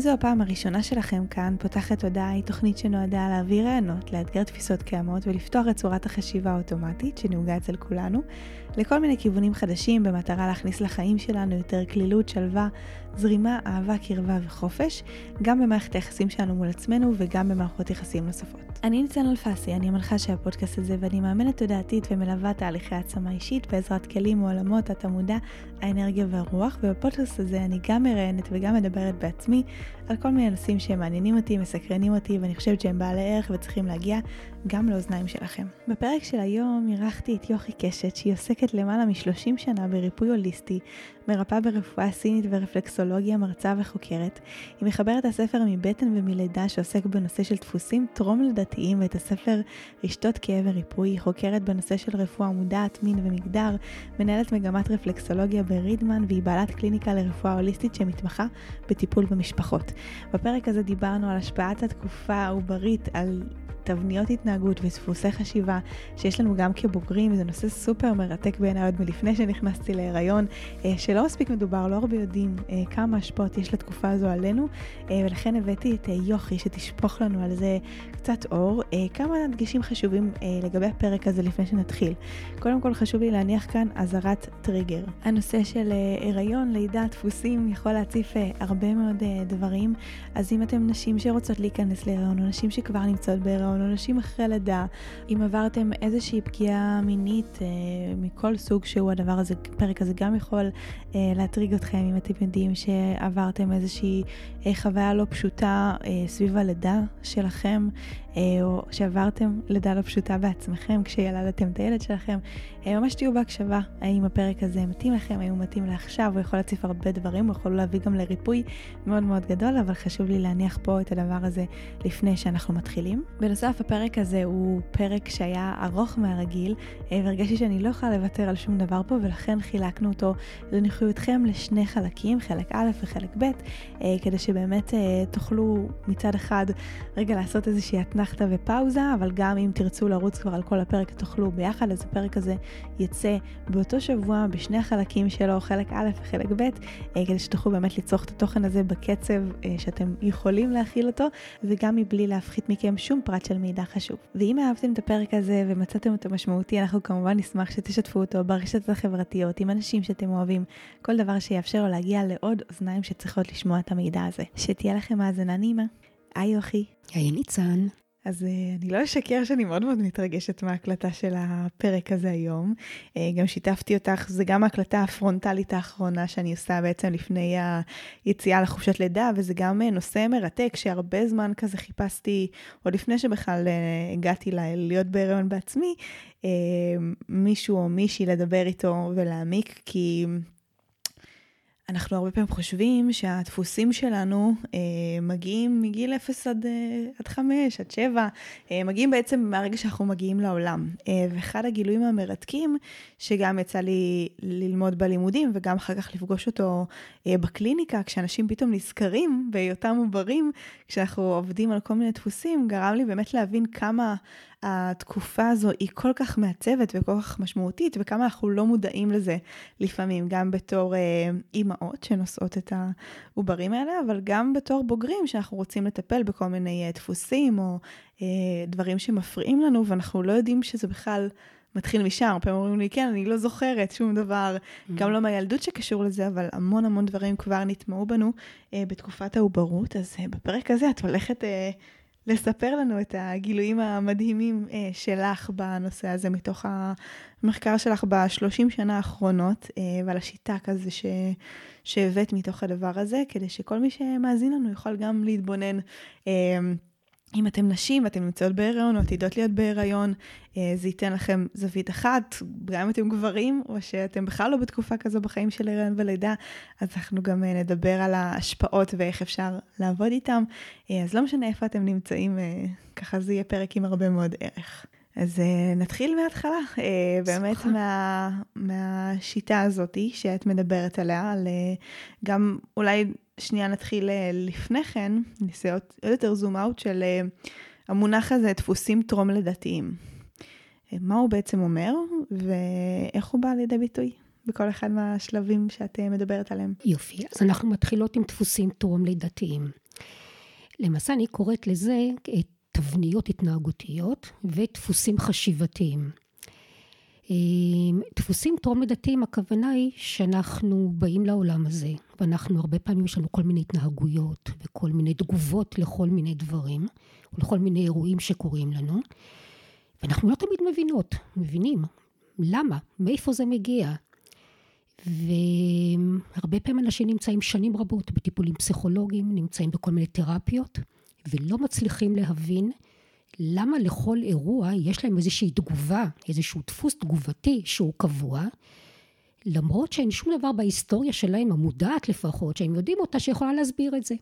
זו הפעם הראשונה שלכם כאן, פותחת תודעה היא תוכנית שנועדה להעביר רעיונות, לאתגר תפיסות קיימות ולפתוח את צורת החשיבה האוטומטית שנהוגה אצל כולנו, לכל מיני כיוונים חדשים במטרה להכניס לחיים שלנו יותר כלילות, שלווה, זרימה, אהבה, קרבה וחופש, גם במערכת היחסים שלנו מול עצמנו וגם במערכות יחסים נוספות. אני ניצן אלפסי, אני המנחה של הפודקאסט הזה ואני מאמנת תודעתית ומלווה תהליכי העצמה אישית בעזרת כלים מעולמות התמודה, האנרגיה והרוח, ובפודקאסט הזה אני גם מראיינת וגם מדברת בעצמי על כל מיני נושאים שהם מעניינים אותי, מסקרנים אותי ואני חושבת שהם בעלי ערך וצריכים להגיע גם לאוזניים שלכם. בפרק של היום אירחתי את יוכי קשת שהיא עוסקת למעלה מ-30 שנה בריפוי הוליסטי, מרפאה ברפואה סינית ורפלקסולוגיה, מרצה וחוקרת. היא מחברת הספר מבטן ומלידה שעוסק בנושא של דפוסים טרום לידתיים ואת הספר רשתות כאב וריפוי. היא חוקרת בנושא של רפואה מודעת, מין ומגדר, מנהלת מגמת רפלקסולוגיה ברידמן והיא בעלת קליניקה לרפואה הוליסטית שמתמחה בטיפול במשפחות. בפרק הזה דיברנו על השפעת התקופה העוברית על תבניות התנהגות ודפוסי חשיבה שיש לנו גם כבוגרים, זה נושא סופר מרתק בעיניי עוד מלפני שנכנסתי להיריון, אה, שלא מספיק מדובר, לא הרבה יודעים אה, כמה השפעות יש לתקופה הזו עלינו, אה, ולכן הבאתי את יוכי שתשפוך לנו על זה קצת אור. כמה דגשים חשובים לגבי הפרק הזה לפני שנתחיל. קודם כל חשוב לי להניח כאן אזהרת טריגר. הנושא של הריון, לידה, דפוסים, יכול להציף הרבה מאוד דברים, אז אם אתם נשים שרוצות להיכנס להיריון, או נשים שכבר נמצאות בהיריון, או נשים אחרי לידה, אם עברתם איזושהי פגיעה מינית אה, מכל סוג שהוא, הדבר הזה, הפרק הזה גם יכול אה, להטריג אתכם, אם אתם יודעים שעברתם איזושהי אה, חוויה לא פשוטה אה, סביב הלידה שלכם, אה, או שעברתם לידה לא פשוטה בעצמכם כשילדתם את הילד שלכם, אה, ממש תהיו בהקשבה האם הפרק הזה מתאים לכם, האם הוא מתאים לעכשיו, הוא יכול להציף הרבה דברים, הוא יכול להביא גם לריפוי מאוד מאוד גדול, אבל חשוב לי להניח פה את הדבר הזה לפני שאנחנו מתחילים. בנוסף, הפרק הזה הוא פרק שהיה ארוך מהרגיל, אה, והרגשתי שאני לא יכולה לוותר על שום דבר פה, ולכן חילקנו אותו לנוחיותכם לשני חלקים, חלק א' וחלק ב', כדי שבאמת תוכלו מצד אחד רגע לעשות איזושהי אתנחתא ופאוזה, אבל גם אם תרצו לרוץ כבר על כל הפרק תוכלו ביחד, אז הפרק הזה יצא באותו שבוע בשני החלקים שלו, חלק א' וחלק ב', אה, כדי שתוכלו באמת לצרוך את התוכן הזה בקצב אה, שאתם יכולים להכיל אותו, וגם מבלי להפחית מכם שום פרט של מידע חשוב. ואם אהבתם את הפרק הזה ומצאתם אותו משמעותי, אנחנו כמובן נשמח שתשתפו אותו ברשתות החברתיות, עם אנשים שאתם אוהבים, כל דבר שיאפשר לו להגיע לעוד אוזניים שצריכות לשמוע את המידע הזה. שתהיה לכם האזנה נעימה. היי יוכי. היי ניצן. אז uh, אני לא אשקר שאני מאוד מאוד מתרגשת מההקלטה של הפרק הזה היום. Uh, גם שיתפתי אותך, זה גם ההקלטה הפרונטלית האחרונה שאני עושה בעצם לפני היציאה לחופשת לידה, וזה גם uh, נושא מרתק שהרבה זמן כזה חיפשתי, עוד לפני שבכלל הגעתי לה, להיות בהיריון בעצמי, מישהו או מישהי לדבר איתו ולהעמיק, כי... אנחנו הרבה פעמים חושבים שהדפוסים שלנו אה, מגיעים מגיל 0 עד, אה, עד 5, עד 7, אה, מגיעים בעצם מהרגע שאנחנו מגיעים לעולם. אה, ואחד הגילויים המרתקים, שגם יצא לי ללמוד בלימודים וגם אחר כך לפגוש אותו אה, בקליניקה, כשאנשים פתאום נזכרים בהיותם עוברים, כשאנחנו עובדים על כל מיני דפוסים, גרם לי באמת להבין כמה התקופה הזו היא כל כך מעצבת וכל כך משמעותית, וכמה אנחנו לא מודעים לזה לפעמים, גם בתור אה, אימהות שנושאות את העוברים האלה, אבל גם בתור בוגרים שאנחנו רוצים לטפל בכל מיני אה, דפוסים או אה, דברים שמפריעים לנו, ואנחנו לא יודעים שזה בכלל... מתחיל משם, הרבה אומרים לי, כן, אני לא זוכרת שום דבר, mm-hmm. גם לא מהילדות שקשור לזה, אבל המון המון דברים כבר נטמעו בנו אה, בתקופת העוברות, אז אה, בפרק הזה את הולכת אה, לספר לנו את הגילויים המדהימים אה, שלך בנושא הזה, מתוך המחקר שלך בשלושים שנה האחרונות, אה, ועל השיטה כזה ש... שהבאת מתוך הדבר הזה, כדי שכל מי שמאזין לנו יוכל גם להתבונן. אם אתם נשים ואתם נמצאות בהיריון או עתידות להיות בהיריון, אה, זה ייתן לכם זווית אחת, גם אם אתם גברים, או שאתם בכלל לא בתקופה כזו בחיים של הריון ולידה, אז אנחנו גם אה, נדבר על ההשפעות ואיך אפשר לעבוד איתם. אה, אז לא משנה איפה אתם נמצאים, ככה זה יהיה פרק עם הרבה מאוד ערך. אז נתחיל מההתחלה, באמת מה, מהשיטה הזאת שאת מדברת עליה, על, גם אולי שנייה נתחיל uh, לפני כן, נעשה עוד יותר זום אאוט של uh, המונח הזה, דפוסים טרום לידתיים. Uh, מה הוא בעצם אומר, ואיך הוא בא לידי ביטוי בכל אחד מהשלבים שאת מדברת עליהם. יופי, אז אנחנו מתחילות עם דפוסים טרום לידתיים. למעשה אני קוראת לזה תבניות התנהגותיות ודפוסים חשיבתיים. אמ, דפוסים טרום לידתיים הכוונה היא שאנחנו באים לעולם הזה ואנחנו הרבה פעמים יש לנו כל מיני התנהגויות וכל מיני תגובות לכל מיני דברים ולכל מיני אירועים שקורים לנו ואנחנו לא תמיד מבינות, מבינים למה, מאיפה זה מגיע. והרבה פעמים אנשים נמצאים שנים רבות בטיפולים פסיכולוגיים, נמצאים בכל מיני תרפיות ולא מצליחים להבין למה לכל אירוע יש להם איזושהי תגובה, איזשהו דפוס תגובתי שהוא קבוע, למרות שאין שום דבר בהיסטוריה שלהם, המודעת לפחות, שהם יודעים אותה, שיכולה להסביר את זה.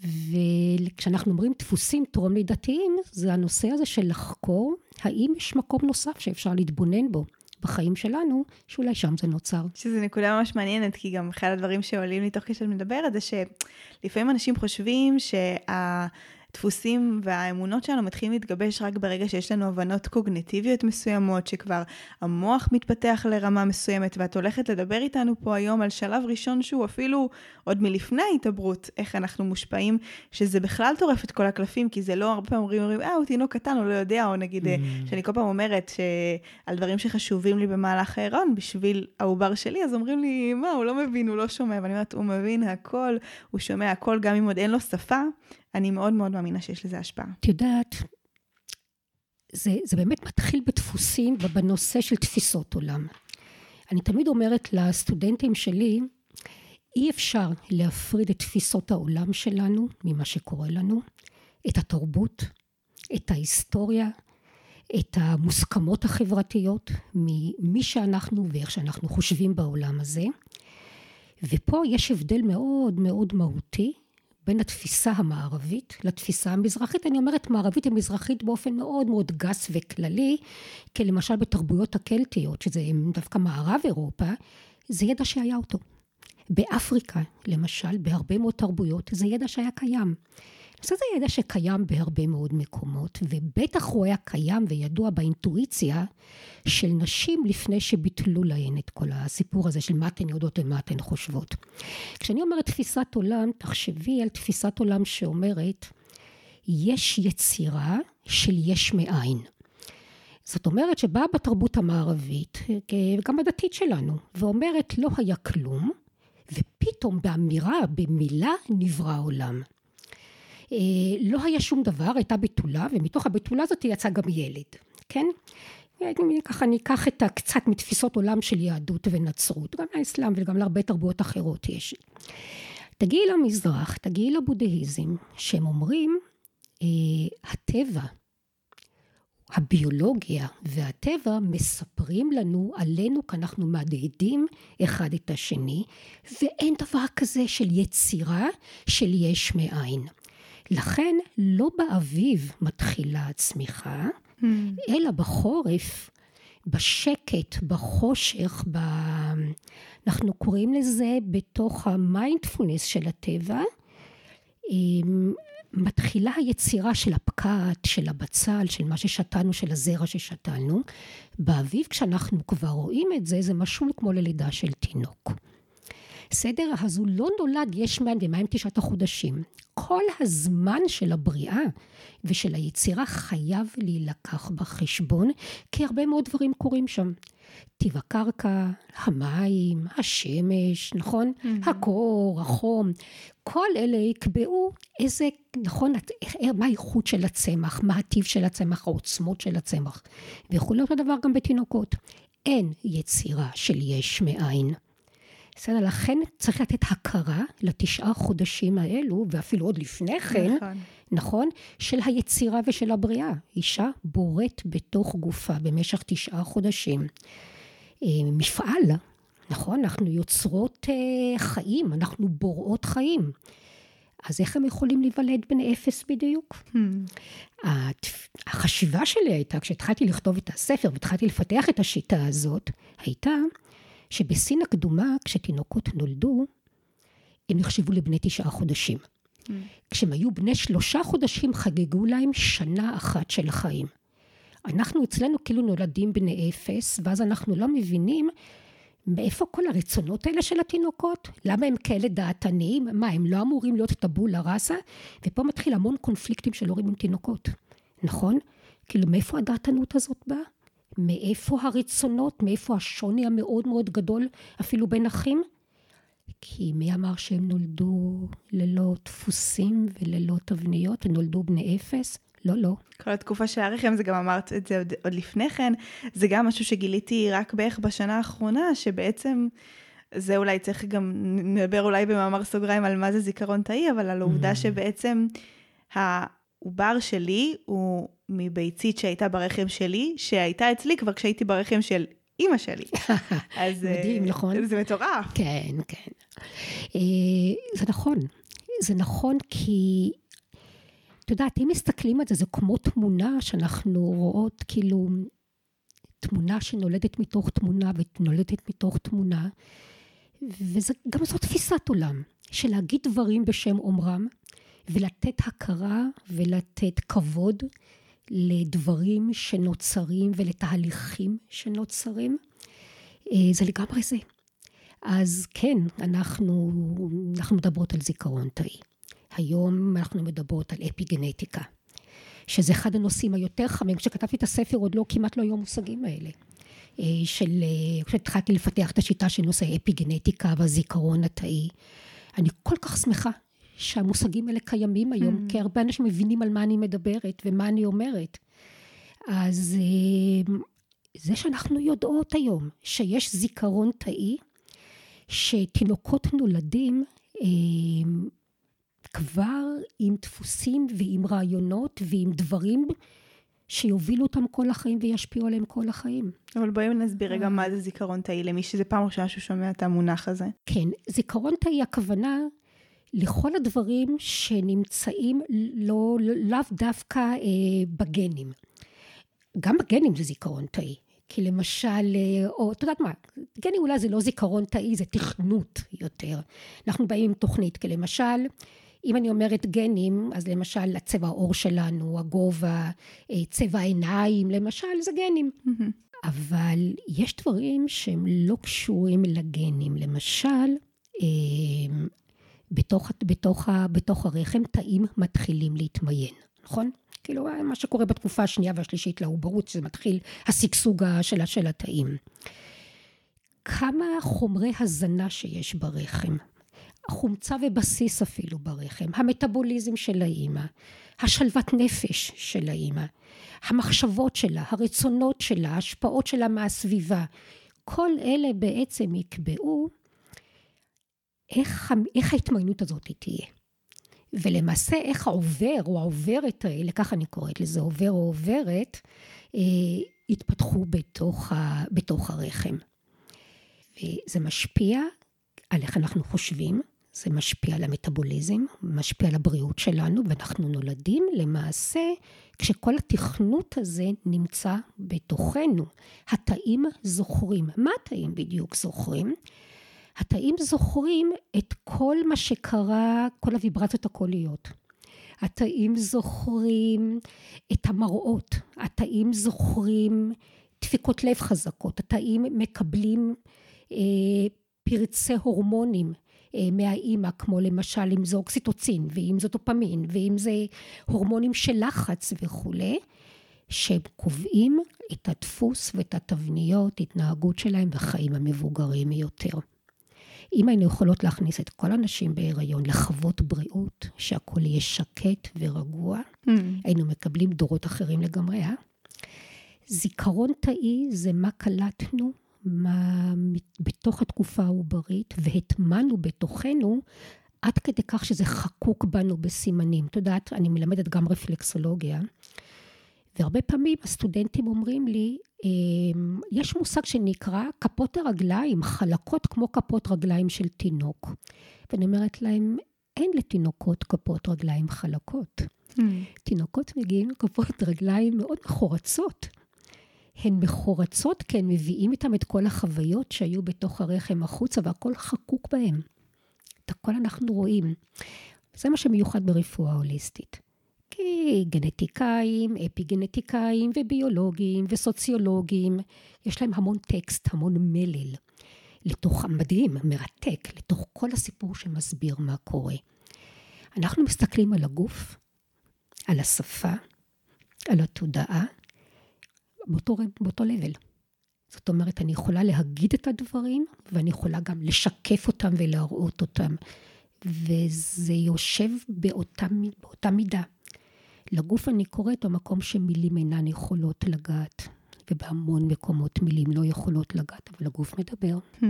וכשאנחנו אומרים דפוסים טרום לידתיים, זה הנושא הזה של לחקור האם יש מקום נוסף שאפשר להתבונן בו. בחיים שלנו, שאולי שם זה נוצר. שזו נקודה ממש מעניינת, כי גם אחד הדברים שעולים לי תוך כשאת מדברת, זה שלפעמים אנשים חושבים שה... הדפוסים והאמונות שלנו מתחילים להתגבש רק ברגע שיש לנו הבנות קוגניטיביות מסוימות, שכבר המוח מתפתח לרמה מסוימת, ואת הולכת לדבר איתנו פה היום על שלב ראשון שהוא אפילו עוד מלפני ההתעברות, איך אנחנו מושפעים, שזה בכלל טורף את כל הקלפים, כי זה לא הרבה פעמים אומרים, אומרים, אה, הוא תינוק קטן, הוא לא יודע, או נגיד, mm. שאני כל פעם אומרת שעל דברים שחשובים לי במהלך ההיריון, בשביל העובר שלי, אז אומרים לי, מה, הוא לא מבין, הוא לא שומע, ואני אומרת, הוא מבין הכל, הוא שומע הכל, גם אם עוד אין לו שפה, אני מאוד מאוד מאמינה שיש לזה השפעה. את יודעת, זה, זה באמת מתחיל בדפוסים ובנושא של תפיסות עולם. אני תמיד אומרת לסטודנטים שלי, אי אפשר להפריד את תפיסות העולם שלנו ממה שקורה לנו, את התרבות, את ההיסטוריה, את המוסכמות החברתיות, ממי שאנחנו ואיך שאנחנו חושבים בעולם הזה. ופה יש הבדל מאוד מאוד מהותי בין התפיסה המערבית לתפיסה המזרחית. אני אומרת מערבית ומזרחית באופן מאוד מאוד גס וכללי, כי למשל בתרבויות הקלטיות, שזה דווקא מערב אירופה, זה ידע שהיה אותו. באפריקה, למשל, בהרבה מאוד תרבויות, זה ידע שהיה קיים. זה ידע שקיים בהרבה מאוד מקומות, ובטח הוא היה קיים וידוע באינטואיציה של נשים לפני שביטלו להן את כל הסיפור הזה של מה אתן יודעות ומה אתן חושבות. כשאני אומרת תפיסת עולם, תחשבי על תפיסת עולם שאומרת, יש יצירה של יש מאין. זאת אומרת שבאה בתרבות המערבית, וגם הדתית שלנו, ואומרת לא היה כלום, ופתאום באמירה, במילה, נברא עולם. אה, לא היה שום דבר, הייתה בתולה, ומתוך הבתולה הזאת יצא גם ילד, כן? ככה אני אקח את הקצת מתפיסות עולם של יהדות ונצרות, גם לאסלאם וגם להרבה תרבויות אחרות יש. תגיעי למזרח, תגיעי לבודהיזם, שהם אומרים, אה, הטבע, הביולוגיה והטבע מספרים לנו עלינו כי אנחנו מהדהדים אחד את השני ואין דבר כזה של יצירה של יש מאין. לכן לא באביב מתחילה הצמיחה, mm. אלא בחורף, בשקט, בחושך, ב... אנחנו קוראים לזה בתוך המיינדפולנס של הטבע, מתחילה היצירה של הפקעת, של הבצל, של מה ששתלנו, של הזרע ששתלנו. באביב, כשאנחנו כבר רואים את זה, זה משול כמו ללידה של תינוק. בסדר? אז הוא לא נולד יש מאין ומהם תשעת החודשים. כל הזמן של הבריאה ושל היצירה חייב להילקח בחשבון, כי הרבה מאוד דברים קורים שם. טיב הקרקע, המים, השמש, נכון? Mm-hmm. הקור, החום, כל אלה יקבעו איזה, נכון, מה האיכות של הצמח, מה הטיב של הצמח, העוצמות של הצמח, ויכול להיות הדבר גם בתינוקות. אין יצירה של יש מאין. בסדר, לכן צריך לתת הכרה לתשעה חודשים האלו, ואפילו עוד לפני כן, נכון, נכון של היצירה ושל הבריאה. אישה בוראת בתוך גופה במשך תשעה חודשים. אה, מפעל, נכון? אנחנו יוצרות אה, חיים, אנחנו בוראות חיים. אז איך הם יכולים להיוולד בני אפס בדיוק? Hmm. החשיבה שלי הייתה, כשהתחלתי לכתוב את הספר והתחלתי לפתח את השיטה הזאת, הייתה שבסין הקדומה, כשתינוקות נולדו, הם נחשבו לבני תשעה חודשים. Mm. כשהם היו בני שלושה חודשים, חגגו להם שנה אחת של חיים. אנחנו אצלנו כאילו נולדים בני אפס, ואז אנחנו לא מבינים מאיפה כל הרצונות האלה של התינוקות? למה הם כאלה דעתניים? מה, הם לא אמורים להיות טבולה ראסה? ופה מתחיל המון קונפליקטים של הורים עם תינוקות, נכון? כאילו, מאיפה הדעתנות הזאת באה? מאיפה הרצונות? מאיפה השוני המאוד מאוד גדול אפילו בין אחים? כי מי אמר שהם נולדו ללא דפוסים וללא תבניות ונולדו בני אפס? לא, לא. כל התקופה של הרחם, זה גם אמרת את זה עוד, עוד לפני כן, זה גם משהו שגיליתי רק בערך בשנה האחרונה, שבעצם, זה אולי צריך גם, נדבר אולי במאמר סוגריים על מה זה זיכרון תאי, אבל על העובדה mm. שבעצם העובר שלי הוא מביצית שהייתה ברחם שלי, שהייתה אצלי כבר כשהייתי ברחם של אימא שלי. אז... מדהים, נכון? זה מטורף. כן, כן. אה, זה נכון. זה נכון כי את יודעת, אם מסתכלים על זה, זה כמו תמונה שאנחנו רואות, כאילו, תמונה שנולדת מתוך תמונה ונולדת מתוך תמונה, וגם זו תפיסת עולם, של להגיד דברים בשם אומרם, ולתת הכרה ולתת כבוד לדברים שנוצרים ולתהליכים שנוצרים. אה, זה לגמרי זה. אז כן, אנחנו, אנחנו מדברות על זיכרון תאי. היום אנחנו מדברות על אפיגנטיקה, שזה אחד הנושאים היותר חמים. כשכתבתי את הספר עוד לא, כמעט לא היו המושגים האלה. אה, של, אה, כשהתחלתי לפתח את השיטה של נושא אפיגנטיקה והזיכרון התאי. אני כל כך שמחה שהמושגים האלה קיימים היום, mm. כי הרבה אנשים מבינים על מה אני מדברת ומה אני אומרת. אז אה, זה שאנחנו יודעות היום שיש זיכרון תאי, שתינוקות נולדים כבר עם דפוסים ועם רעיונות ועם דברים שיובילו אותם כל החיים וישפיעו עליהם כל החיים. אבל בואי נסביר רגע מה זה זיכרון תאי למי שזה פעם ראשונה שהוא שומע את המונח הזה. כן, זיכרון תאי הכוונה לכל הדברים שנמצאים לא, לאו דווקא אה, בגנים. גם בגנים זה זיכרון תאי. כי למשל, אה, או את יודעת מה, גנים אולי זה לא זיכרון תאי, זה תכנות יותר. אנחנו באים עם תוכנית, כי למשל, אם אני אומרת גנים, אז למשל הצבע העור שלנו, הגובה, אה, צבע העיניים, למשל, זה גנים. אבל יש דברים שהם לא קשורים לגנים. למשל, אה, בתוך, בתוך, בתוך הרחם תאים מתחילים להתמיין, נכון? כאילו, מה שקורה בתקופה השנייה והשלישית לעוברות, שזה מתחיל השגשוג של, של התאים. כמה חומרי הזנה שיש ברחם. חומצה ובסיס אפילו ברחם, המטאבוליזם של האימא, השלוות נפש של האימא, המחשבות שלה, הרצונות שלה, ההשפעות שלה מהסביבה, כל אלה בעצם יקבעו איך, איך ההתמיינות הזאת תהיה. ולמעשה איך העובר או העוברת האלה, ככה אני קוראת לזה, עובר או עוברת, אה, יתפתחו בתוך, ה, בתוך הרחם. וזה משפיע על איך אנחנו חושבים, זה משפיע על המטאבוליזם, משפיע על הבריאות שלנו, ואנחנו נולדים למעשה כשכל התכנות הזה נמצא בתוכנו. התאים זוכרים. מה התאים בדיוק זוכרים? התאים זוכרים את כל מה שקרה, כל הוויברציות הקוליות. התאים זוכרים את המראות, התאים זוכרים דפיקות לב חזקות, התאים מקבלים אה, פרצי הורמונים אה, מהאימא, כמו למשל אם זה אוקסיטוצין, ואם זה דופמין, ואם זה הורמונים של לחץ וכולי, שהם קובעים את הדפוס ואת התבניות, התנהגות שלהם בחיים המבוגרים יותר. אם היינו יכולות להכניס את כל הנשים בהיריון לחוות בריאות, שהכול יהיה שקט ורגוע, mm. היינו מקבלים דורות אחרים לגמרי, אה? זיכרון תאי זה מה קלטנו מה, בתוך התקופה העוברית והטמנו בתוכנו עד כדי כך שזה חקוק בנו בסימנים. את יודעת, אני מלמדת גם רפלקסולוגיה, והרבה פעמים הסטודנטים אומרים לי, אמ, יש מושג שנקרא כפות הרגליים, חלקות כמו כפות רגליים של תינוק. ואני אומרת להם, אין לתינוקות כפות רגליים חלקות. Mm. תינוקות מגיעים עם כפות רגליים מאוד מחורצות. הן מחורצות כי הן מביאים איתם את כל החוויות שהיו בתוך הרחם החוצה, והכל חקוק בהם. את הכל אנחנו רואים. זה מה שמיוחד ברפואה הוליסטית. כי גנטיקאים, אפי-גנטיקאים וביולוגים וסוציולוגים, יש להם המון טקסט, המון מלל. לתוך, המדהים, מרתק, לתוך כל הסיפור שמסביר מה קורה. אנחנו מסתכלים על הגוף, על השפה, על התודעה, באותו, באותו level. זאת אומרת, אני יכולה להגיד את הדברים, ואני יכולה גם לשקף אותם ולהראות אותם. וזה יושב באותה, באותה מידה. לגוף אני קוראת במקום שמילים אינן יכולות לגעת, ובהמון מקומות מילים לא יכולות לגעת, אבל הגוף מדבר. Hmm.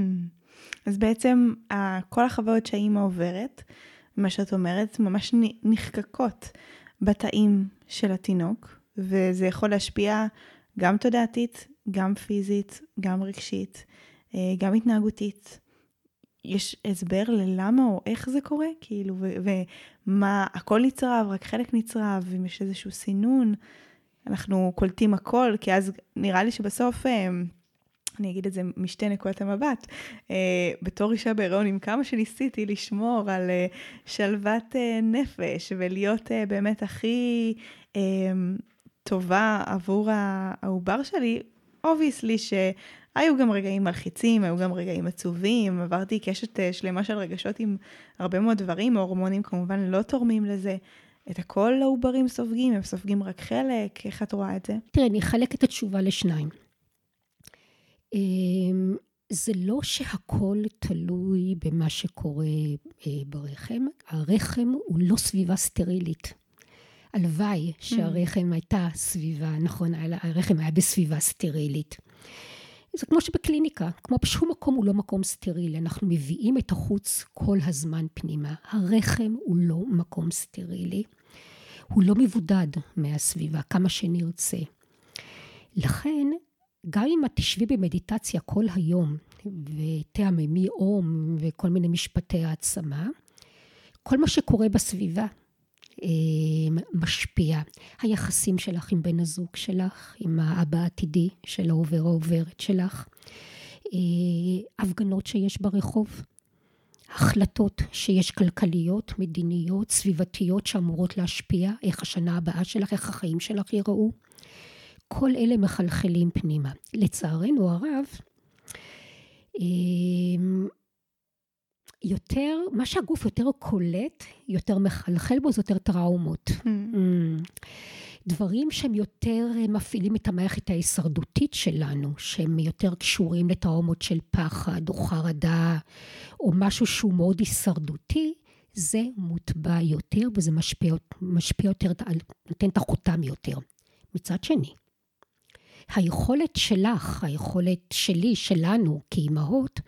אז בעצם כל החוויות שהאימא עוברת, מה שאת אומרת, ממש נחקקות בתאים של התינוק, וזה יכול להשפיע גם תודעתית, גם פיזית, גם רגשית, אה, גם התנהגותית. יש הסבר ללמה או איך זה קורה? כאילו, ומה, הכל נצרב, רק חלק נצרב, אם יש איזשהו סינון, אנחנו קולטים הכל, כי אז נראה לי שבסוף, אה, אני אגיד את זה משתי נקודות המבט, אה, בתור אישה בהיריון, עם כמה שניסיתי לשמור על אה, שלוות נפש ולהיות באמת הכי טובה עבור העובר שלי, obviously שהיו גם רגעים מלחיצים, היו גם רגעים עצובים, עברתי קשת אה, שלמה של רגשות עם הרבה מאוד דברים, ההורמונים כמובן לא תורמים לזה. את הכל העוברים סופגים, הם סופגים רק חלק, איך את רואה את זה? תראה, אני אחלק את התשובה לשניים. אמ, זה לא שהכל תלוי במה שקורה אה, ברחם, הרחם הוא לא סביבה סטרילית. הלוואי שהרחם הייתה סביבה, נכון, הרחם היה בסביבה סטרילית. זה כמו שבקליניקה, כמו בשום מקום הוא לא מקום סטרילי, אנחנו מביאים את החוץ כל הזמן פנימה. הרחם הוא לא מקום סטרילי, הוא לא מבודד מהסביבה, כמה שנרצה. לכן, גם אם את תשבי במדיטציה כל היום ותעממי אום וכל מיני משפטי העצמה, כל מה שקורה בסביבה משפיע. היחסים שלך עם בן הזוג שלך, עם האבא העתידי של העובר העוברת שלך, אה, הפגנות שיש ברחוב, החלטות שיש כלכליות, מדיניות, סביבתיות שאמורות להשפיע, איך השנה הבאה שלך, איך החיים שלך ייראו. כל אלה מחלחלים פנימה. לצערנו הרב, אמ, יותר, מה שהגוף יותר קולט, יותר מחלחל בו, זה יותר טראומות. Mm. Mm. דברים שהם יותר מפעילים את המערכת ההישרדותית שלנו, שהם יותר קשורים לטראומות של פחד או חרדה, או משהו שהוא מאוד הישרדותי, זה מוטבע יותר וזה משפיע, משפיע יותר, נותן את החותם יותר. מצד שני, היכולת שלך, היכולת שלי, שלנו כאימהות,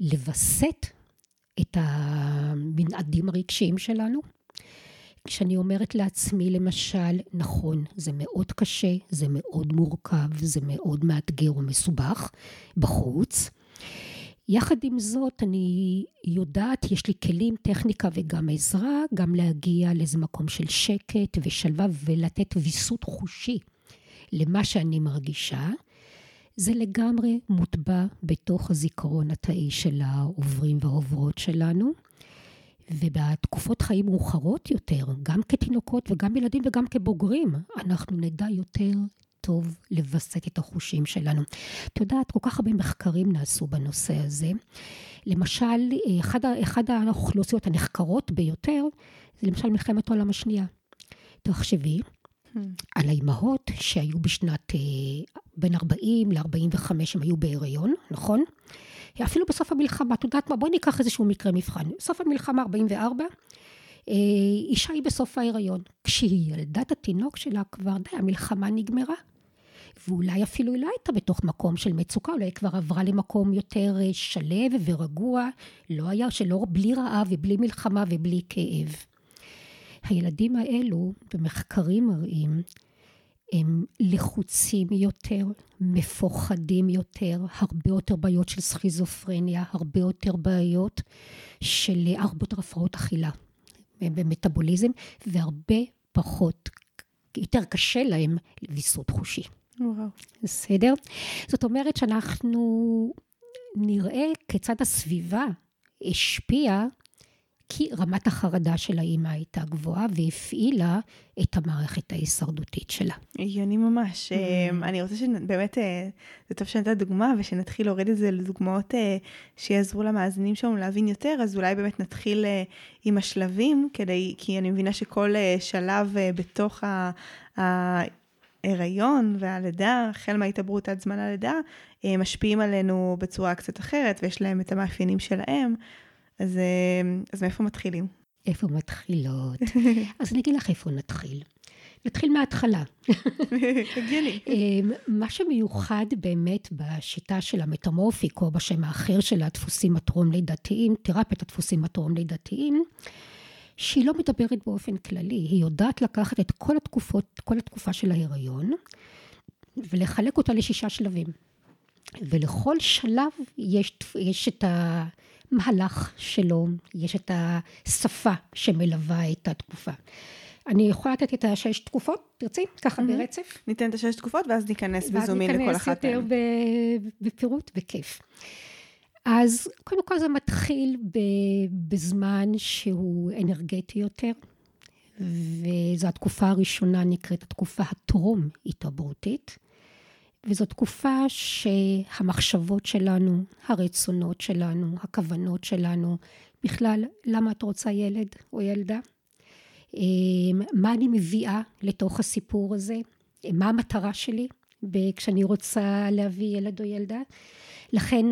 לווסת את המנעדים הרגשיים שלנו. כשאני אומרת לעצמי, למשל, נכון, זה מאוד קשה, זה מאוד מורכב, זה מאוד מאתגר ומסובך בחוץ. יחד עם זאת, אני יודעת, יש לי כלים, טכניקה וגם עזרה, גם להגיע לאיזה מקום של שקט ושלווה ולתת ויסות חושי למה שאני מרגישה. זה לגמרי מוטבע בתוך הזיכרון התאי של העוברים והעוברות שלנו. ובתקופות חיים מאוחרות יותר, גם כתינוקות וגם ילדים וגם כבוגרים, אנחנו נדע יותר טוב לווסת את החושים שלנו. את יודעת, כל כך הרבה מחקרים נעשו בנושא הזה. למשל, אחד, אחד האוכלוסיות הנחקרות ביותר, זה למשל מלחמת העולם השנייה. תחשבי, על האימהות שהיו בשנת, אה, בין 40 ל-45 הם היו בהיריון, נכון? אפילו בסוף המלחמה, את יודעת מה, בואי ניקח איזשהו מקרה מבחן. בסוף המלחמה 44, אה, אישה היא בסוף ההיריון. כשהיא ילדה את התינוק שלה, כבר די, המלחמה נגמרה. ואולי אפילו היא לא הייתה בתוך מקום של מצוקה, אולי היא כבר עברה למקום יותר אה, שלב ורגוע, לא היה, שלא, בלי רעב ובלי מלחמה ובלי כאב. הילדים האלו, במחקרים מראים, הם לחוצים יותר, מפוחדים יותר, הרבה יותר בעיות של סכיזופרניה, הרבה יותר בעיות של הרבה יותר הפרעות אכילה. במטאבוליזם, והרבה פחות, יותר קשה להם ויסות חושי. וואו. בסדר? זאת אומרת שאנחנו נראה כיצד הסביבה השפיעה כי רמת החרדה של האימא הייתה גבוהה והפעילה את המערכת ההישרדותית שלה. הגיוני ממש. Mm. אני רוצה שבאמת, אה, זה טוב שנתת דוגמה ושנתחיל להוריד את זה לדוגמאות אה, שיעזרו למאזינים שלנו להבין יותר, אז אולי באמת נתחיל אה, עם השלבים, כדי, כי אני מבינה שכל שלב בתוך ההיריון והלידה, החל מההתעברות עד זמן הלידה, משפיעים עלינו בצורה קצת אחרת ויש להם את המאפיינים שלהם. אז, אה, אז מאיפה מתחילים? איפה מתחילות? אז אני אגיד לך איפה נתחיל. נתחיל מההתחלה. הגיוני. אה, מה שמיוחד באמת בשיטה של המטמורפיק, או בשם האחר של הדפוסים הטרום-לידתיים, תרפיית הדפוסים הטרום-לידתיים, שהיא לא מדברת באופן כללי, היא יודעת לקחת את כל התקופות, כל התקופה של ההיריון, ולחלק אותה לשישה שלבים. ולכל שלב יש, יש את ה... המהלך שלו, יש את השפה שמלווה את התקופה. אני יכולה לתת את השש תקופות, תרצי? ככה mm-hmm. ברצף? ניתן את השש תקופות ואז ניכנס בזומין לכל אחת מהן. ואז ניכנס יותר בפירוט, בכיף. אז קודם כל זה מתחיל בזמן שהוא אנרגטי יותר, וזו התקופה הראשונה נקראת התקופה הטרום-התעברותית. וזו תקופה שהמחשבות שלנו, הרצונות שלנו, הכוונות שלנו, בכלל, למה את רוצה ילד או ילדה? אמ, מה אני מביאה לתוך הסיפור הזה? מה המטרה שלי כשאני רוצה להביא ילד או ילדה? לכן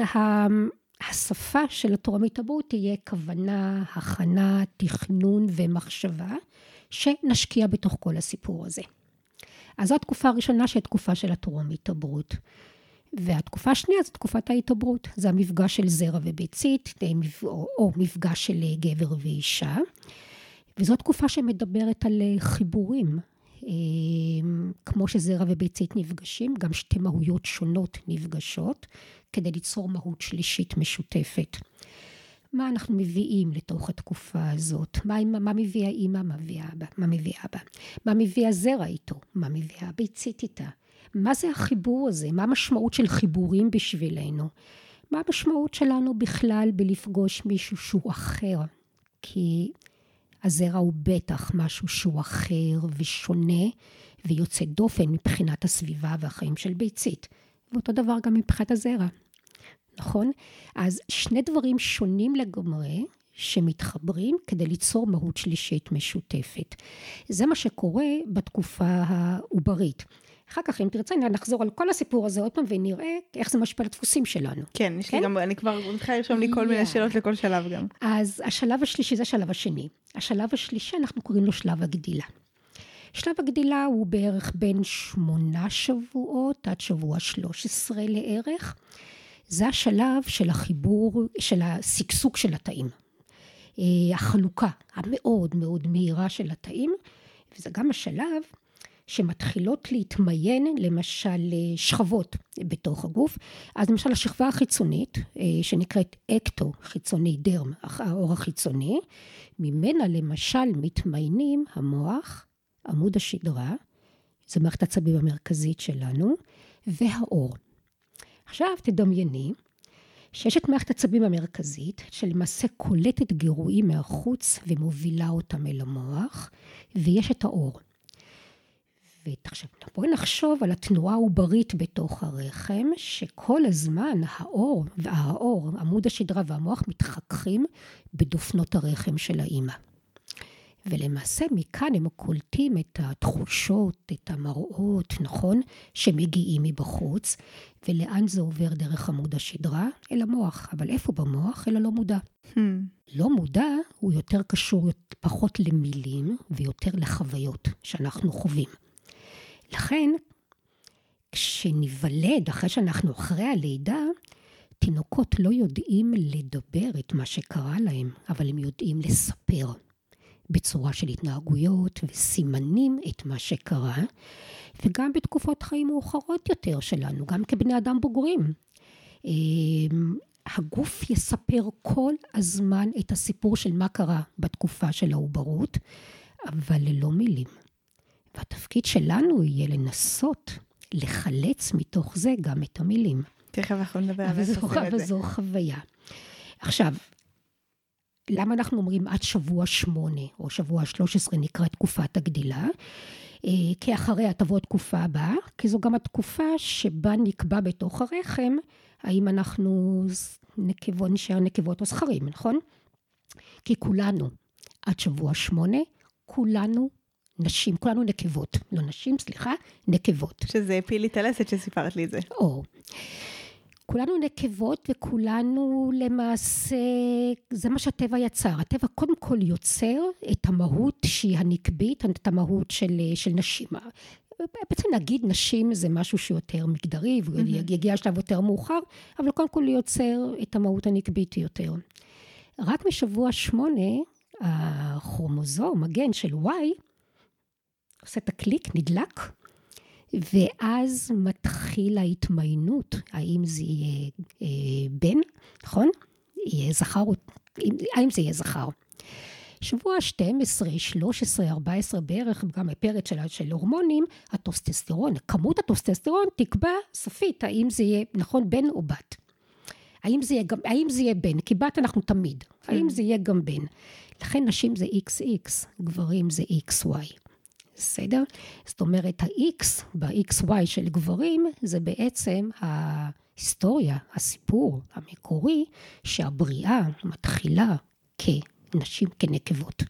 השפה של התורה התעברות תהיה כוונה, הכנה, תכנון ומחשבה, שנשקיע בתוך כל הסיפור הזה. אז זו התקופה הראשונה שהיא תקופה של הטרום התעברות. והתקופה השנייה זו תקופת ההתעברות, זה המפגש של זרע וביצית, או, מפגש של גבר ואישה. וזו תקופה שמדברת על חיבורים, אה, כמו שזרע וביצית נפגשים, גם שתי מהויות שונות נפגשות, כדי ליצור מהות שלישית משותפת. מה אנחנו מביאים לתוך התקופה הזאת, מה, מה מביא האימא, מה מביא האבא, מה מביא אבא, מה מביא הזרע איתו, מה מביא הביצית איתה, מה זה החיבור הזה, מה המשמעות של חיבורים בשבילנו, מה המשמעות שלנו בכלל בלפגוש מישהו שהוא אחר, כי הזרע הוא בטח משהו שהוא אחר ושונה ויוצא דופן מבחינת הסביבה והחיים של ביצית, ואותו דבר גם מבחינת הזרע. נכון? אז שני דברים שונים לגמרי, שמתחברים כדי ליצור מהות שלישית משותפת. זה מה שקורה בתקופה העוברית. אחר כך, אם תרצה, נחזור על כל הסיפור הזה עוד פעם ונראה איך זה משפיע על הדפוסים שלנו. כן, יש כן? לי גם, אני כבר מתחילה לרשום לי כל yeah. מיני שאלות לכל שלב גם. אז השלב השלישי זה השלב השני. השלב השלישי, אנחנו קוראים לו שלב הגדילה. שלב הגדילה הוא בערך בין שמונה שבועות עד שבוע 13 לערך. זה השלב של החיבור, של השגשוג של התאים. אה, החלוקה המאוד מאוד מהירה של התאים, וזה גם השלב שמתחילות להתמיין למשל אה, שכבות בתוך הגוף. אז למשל השכבה החיצונית, אה, שנקראת אקטו חיצוני דרם, האור החיצוני, ממנה למשל מתמיינים המוח, עמוד השדרה, זו מערכת העצבים המרכזית שלנו, והאור. עכשיו תדמייני שיש את מערכת עצבים המרכזית, שלמעשה קולטת גירויים מהחוץ ומובילה אותם אל המוח, ויש את האור. ועכשיו בואי נחשוב על התנועה העוברית בתוך הרחם, שכל הזמן האור, והאור, עמוד השדרה והמוח מתחככים בדופנות הרחם של האימא. ולמעשה מכאן הם קולטים את התחושות, את המראות, נכון? שמגיעים מבחוץ, ולאן זה עובר דרך עמוד השדרה? אל המוח. אבל איפה במוח? אל הלא מודע. Hmm. לא מודע הוא יותר קשור פחות למילים ויותר לחוויות שאנחנו חווים. לכן, כשניוולד, אחרי שאנחנו אחרי הלידה, תינוקות לא יודעים לדבר את מה שקרה להם, אבל הם יודעים לספר. בצורה של התנהגויות וסימנים את מה שקרה, וגם בתקופות חיים מאוחרות יותר שלנו, גם כבני אדם בוגרים. אמ, הגוף יספר כל הזמן את הסיפור של מה קרה בתקופה של העוברות, אבל ללא מילים. והתפקיד שלנו יהיה לנסות לחלץ מתוך זה גם את המילים. תכף אנחנו נדבר על זה. וזו חוויה. עכשיו, למה אנחנו אומרים עד שבוע שמונה או שבוע שלוש עשרה נקרא תקופת הגדילה? אה, כי אחריה תבוא התקופה הבאה, כי זו גם התקופה שבה נקבע בתוך הרחם האם אנחנו נקבות, נשאר נקבות או זכרים, נכון? כי כולנו עד שבוע שמונה, כולנו נשים, כולנו נקבות, לא נשים, סליחה, נקבות. שזה הפיל לי את הלסת שסיפרת לי את זה. או. כולנו נקבות וכולנו למעשה, זה מה שהטבע יצר. הטבע קודם כל יוצר את המהות שהיא הנקבית, את המהות של, של נשים. בעצם להגיד נשים זה משהו שיותר מגדרי, ויגיע השלב יותר מאוחר, אבל קודם כל יוצר את המהות הנקבית יותר. רק משבוע שמונה, הכרומוזום, הגן של Y, עושה את הקליק, נדלק, ואז מתחיל ההתמיינות, האם זה יהיה אה, בן, נכון? יהיה זכר, האם זה יהיה זכר. שבוע 12, 13, 14 בערך, גם בפרק של, של הורמונים, הטוסטסטרון, כמות הטוסטסטרון תקבע סופית, האם זה יהיה, נכון, בן או בת. האם זה יהיה, גם, האם זה יהיה בן? כי בת אנחנו תמיד. כן. האם זה יהיה גם בן? לכן נשים זה XX, גברים זה XY. בסדר? זאת אומרת, ה-X ב-XY של גברים זה בעצם ההיסטוריה, הסיפור המקורי, שהבריאה מתחילה כנשים, כנקבות.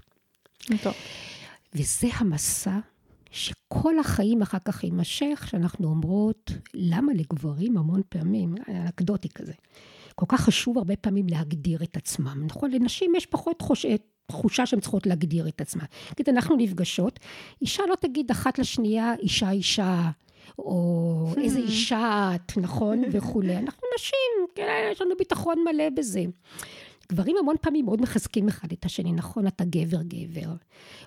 טוב. וזה המסע שכל החיים אחר כך יימשך, שאנחנו אומרות, למה לגברים המון פעמים, אנקדוטי כזה, כל כך חשוב הרבה פעמים להגדיר את עצמם. נכון, לנשים יש פחות חושבת. תחושה שהן צריכות להגדיר את עצמן. נגיד, אנחנו נפגשות, אישה לא תגיד אחת לשנייה, אישה אישה, או איזה אישה את, נכון, וכולי. אנחנו נשים, כן, יש לנו ביטחון מלא בזה. גברים המון פעמים מאוד מחזקים אחד את השני, נכון, אתה גבר גבר.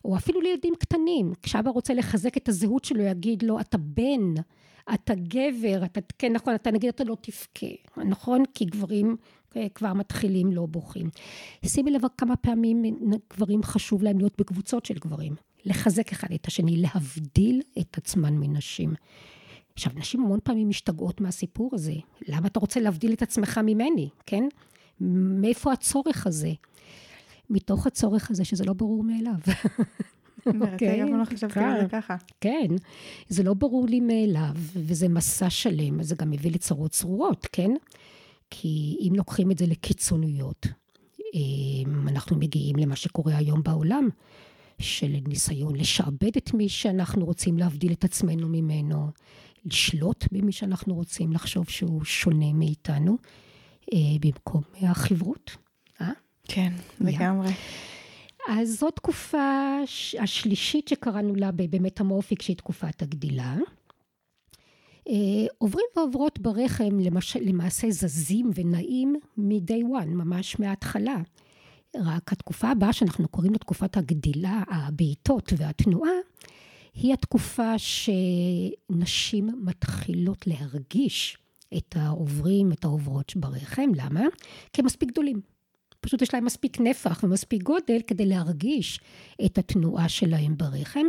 או אפילו לילדים קטנים, כשאבא רוצה לחזק את הזהות שלו, יגיד לו, אתה בן, אתה גבר, אתה, כן, נכון, אתה נגיד, אתה לא תבכה, נכון? כי גברים אה, כבר מתחילים לא בוכים. שימי לב כמה פעמים גברים חשוב להם להיות בקבוצות של גברים. לחזק אחד את השני, להבדיל את עצמן מנשים. עכשיו, נשים המון פעמים משתגעות מהסיפור הזה. למה אתה רוצה להבדיל את עצמך ממני, כן? מאיפה הצורך הזה? מתוך הצורך הזה שזה לא ברור מאליו. אוקיי, גם לא חשבתי על זה ככה. כן, זה לא ברור לי מאליו, וזה מסע שלם, זה גם מביא לצרות צרורות, כן? כי אם לוקחים את זה לקיצוניות, אמ, אנחנו מגיעים למה שקורה היום בעולם, של ניסיון לשעבד את מי שאנחנו רוצים להבדיל את עצמנו ממנו, לשלוט במי שאנחנו רוצים לחשוב שהוא שונה מאיתנו, במקום החברות. אה? כן, לגמרי. אז זו תקופה השלישית שקראנו לה במטמורפיק, שהיא תקופת הגדילה. אה, עוברים ועוברות ברחם למש... למעשה זזים ונעים מ-day one, ממש מההתחלה. רק התקופה הבאה שאנחנו קוראים לה תקופת הגדילה, הבעיטות והתנועה, היא התקופה שנשים מתחילות להרגיש את העוברים, את העוברות ברחם. למה? כי הם מספיק גדולים. פשוט יש להם מספיק נפח ומספיק גודל כדי להרגיש את התנועה שלהם ברחם.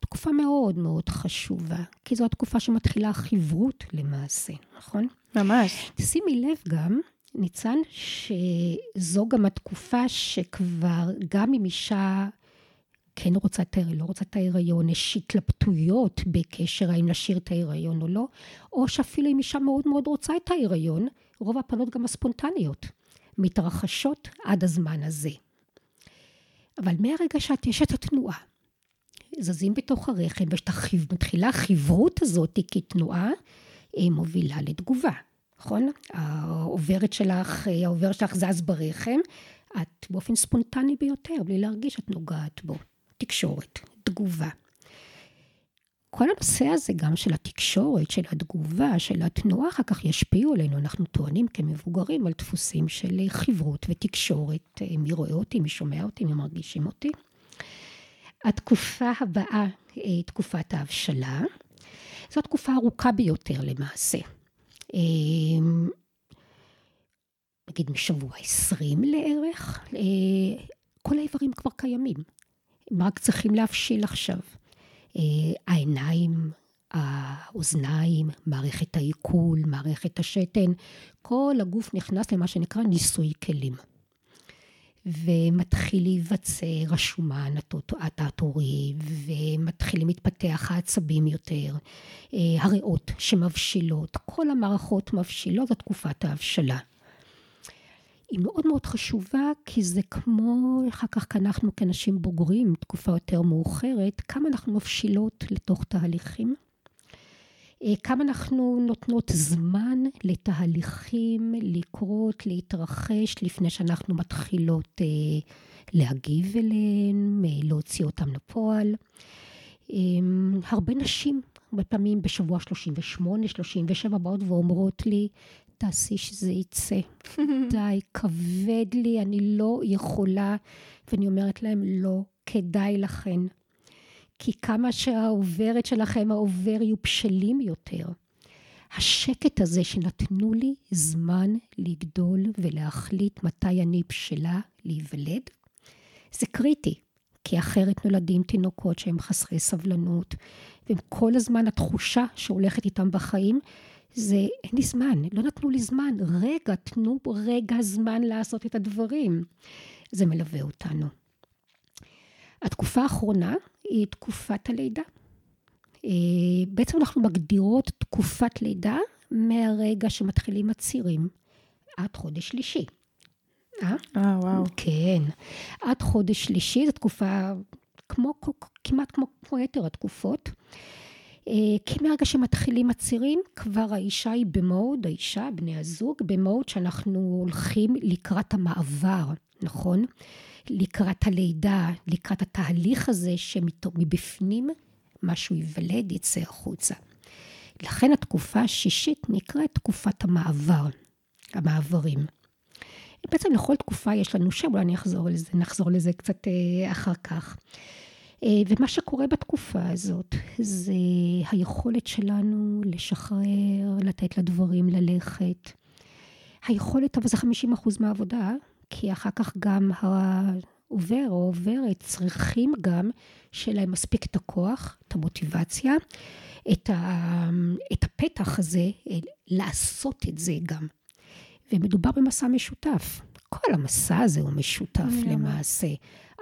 תקופה מאוד מאוד חשובה, כי זו התקופה שמתחילה החברות למעשה, נכון? ממש. שימי לב גם, ניצן, שזו גם התקופה שכבר, גם אם אישה כן רוצה את ההיריון, לא רוצה את ההיריון, יש התלבטויות בקשר האם להשאיר את ההיריון או לא, או שאפילו אם אישה מאוד מאוד רוצה את ההיריון, רוב הפנות גם הספונטניות. מתרחשות עד הזמן הזה. אבל מהרגע שאת יש את התנועה, זזים בתוך הרחם, ומתחילה החברות הזאת כתנועה, היא מובילה לתגובה, נכון? העוברת שלך, העובר שלך זז ברחם, את באופן ספונטני ביותר, בלי להרגיש שאת נוגעת בו. תקשורת, תגובה. כל הנושא הזה גם של התקשורת, של התגובה, של התנועה, אחר כך ישפיעו עלינו. אנחנו טוענים כמבוגרים על דפוסים של חברות ותקשורת. מי רואה אותי, מי שומע אותי, מי מרגישים אותי. התקופה הבאה היא תקופת ההבשלה. זו התקופה הארוכה ביותר למעשה. אמ, נגיד משבוע 20 לערך, אה, כל האיברים כבר קיימים. הם רק צריכים להבשיל עכשיו. אה, העיניים, האוזניים, מערכת העיכול, מערכת השתן, כל הגוף נכנס למה שנקרא ניסוי כלים. ומתחיל להיווצר השומן התת-עורי, ומתחילים להתפתח העצבים יותר, אה, הריאות שמבשילות, כל המערכות מבשילות, זו תקופת ההבשלה. היא מאוד מאוד חשובה, כי זה כמו, אחר כך אנחנו כנשים בוגרים, תקופה יותר מאוחרת, כמה אנחנו מבשילות לתוך תהליכים. אה, כמה אנחנו נותנות זמן לתהליכים לקרות, להתרחש, לפני שאנחנו מתחילות אה, להגיב אליהם, אה, להוציא אותם לפועל. הרבה נשים, הרבה פעמים בשבוע 38, 37, באות ואומרות לי, תעשי שזה יצא. די, כבד לי, אני לא יכולה. ואני אומרת להם, לא כדאי לכן. כי כמה שהעוברת שלכם, העובר יהיו בשלים יותר. השקט הזה שנתנו לי זמן לגדול ולהחליט מתי אני בשלה להיוולד, זה קריטי, כי אחרת נולדים תינוקות שהם חסרי סבלנות, וכל הזמן התחושה שהולכת איתם בחיים, זה אין לי זמן, לא נתנו לי זמן, רגע, תנו רגע זמן לעשות את הדברים. זה מלווה אותנו. התקופה האחרונה היא תקופת הלידה. אה, בעצם אנחנו מגדירות תקופת לידה מהרגע שמתחילים הצירים עד חודש שלישי. אה? אה, וואו. כן. עד חודש שלישי, זו תקופה כמו, כמעט כמו, כמו יתר התקופות. אה, כי מהרגע שמתחילים הצירים, כבר האישה היא במוד, האישה, בני הזוג, במוד שאנחנו הולכים לקראת המעבר, נכון? לקראת הלידה, לקראת התהליך הזה שמבפנים משהו ייוולד, יצא החוצה. לכן התקופה השישית נקראת תקופת המעבר, המעברים. בעצם לכל תקופה יש לנו שם, אולי אני אחזור לזה, נחזור לזה קצת אה, אחר כך. אה, ומה שקורה בתקופה הזאת זה היכולת שלנו לשחרר, לתת לדברים ללכת. היכולת, אבל זה 50 אחוז מהעבודה, כי אחר כך גם העובר או עוברת צריכים גם שיהיה להם מספיק את הכוח, את המוטיבציה, את, ה, את הפתח הזה לעשות את זה גם. ומדובר במסע משותף. כל המסע הזה הוא משותף למעשה.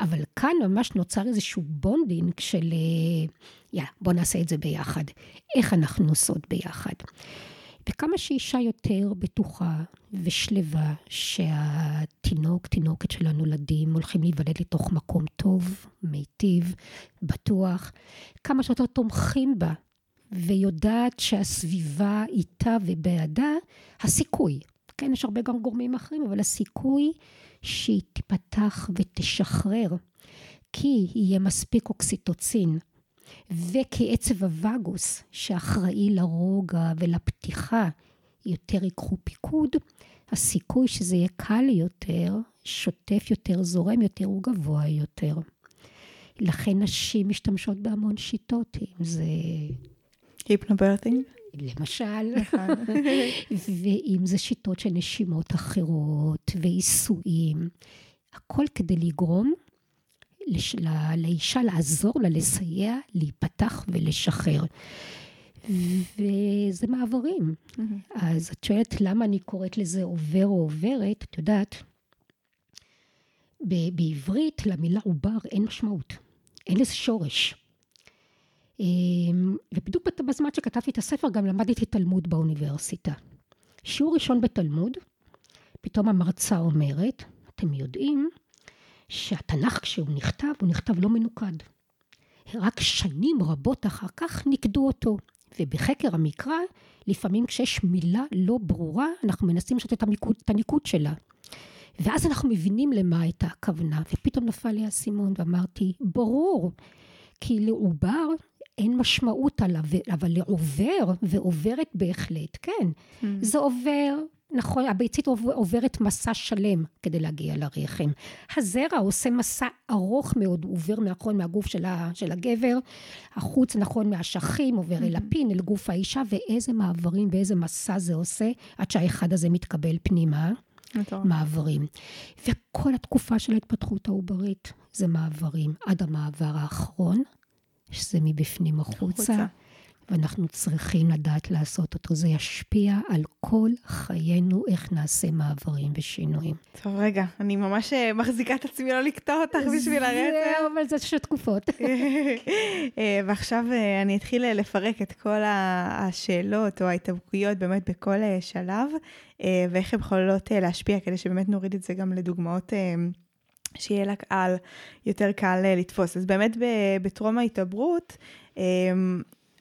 אבל כאן ממש נוצר איזשהו bonding של, יא, בוא נעשה את זה ביחד. איך אנחנו עושות ביחד. וכמה שאישה יותר בטוחה ושלווה שהתינוק, תינוקת שלה נולדים הולכים להיוולד לתוך מקום טוב, מיטיב, בטוח, כמה שיותר תומכים בה ויודעת שהסביבה איתה ובעדה, הסיכוי, כן, יש הרבה גם גורמים אחרים, אבל הסיכוי שהיא תיפתח ותשחרר, כי יהיה מספיק אוקסיטוצין, וכי עצב הווגוס, שאחראי לרוגע ולפתיחה, יותר ייקחו פיקוד, הסיכוי שזה יהיה קל יותר, שוטף יותר, זורם יותר, הוא גבוה יותר. לכן נשים משתמשות בהמון שיטות, אם זה... היפנוברטינג? למשל, נכון. ואם זה שיטות של נשימות אחרות ועיסויים, הכל כדי לגרום לש... לא... לאישה לעזור לה, לסייע, להיפתח ולשחרר. וזה מעברים. Mm-hmm. אז את שואלת למה אני קוראת לזה עובר או עוברת, את יודעת, בעברית למילה עובר אין משמעות, אין לזה שורש. אמ, ובדיוק בזמן שכתבתי את הספר גם למדתי תלמוד באוניברסיטה. שיעור ראשון בתלמוד, פתאום המרצה אומרת, אתם יודעים שהתנ"ך כשהוא נכתב, הוא נכתב לא מנוקד. רק שנים רבות אחר כך ניקדו אותו. ובחקר המקרא, לפעמים כשיש מילה לא ברורה, אנחנו מנסים לשתת את, את הניקוד שלה. ואז אנחנו מבינים למה הייתה הכוונה, ופתאום נפל לי האסימון ואמרתי, ברור, כי לעובר אין משמעות עליו, אבל לעובר, ועוברת בהחלט, כן. Mm. זה עובר, נכון, הביצית עוברת מסע שלם כדי להגיע לרחם. הזרע עושה מסע ארוך מאוד, הוא עובר נכון מהגוף של, ה, של הגבר, החוץ נכון מהשכים, עובר mm-hmm. אל הפין, אל גוף האישה, ואיזה מעברים ואיזה מסע זה עושה עד שהאחד הזה מתקבל פנימה. מעברים. וכל התקופה של ההתפתחות העוברית זה מעברים, עד המעבר האחרון, שזה מבפנים החוצה. ואנחנו צריכים לדעת לעשות אותו. זה ישפיע על כל חיינו, איך נעשה מעברים ושינויים. טוב, רגע, אני ממש אה, מחזיקה את עצמי לא לקטוע אותך בשביל הרצף. זהו, אבל זה שתי תקופות. אה, ועכשיו אה, אני אתחיל לפרק את כל השאלות או ההתאבקויות באמת בכל שלב, ואיך הן יכולות להשפיע, כדי שבאמת נוריד את זה גם לדוגמאות. שיהיה לקהל יותר קל לתפוס. אז באמת בטרום ההתעברות,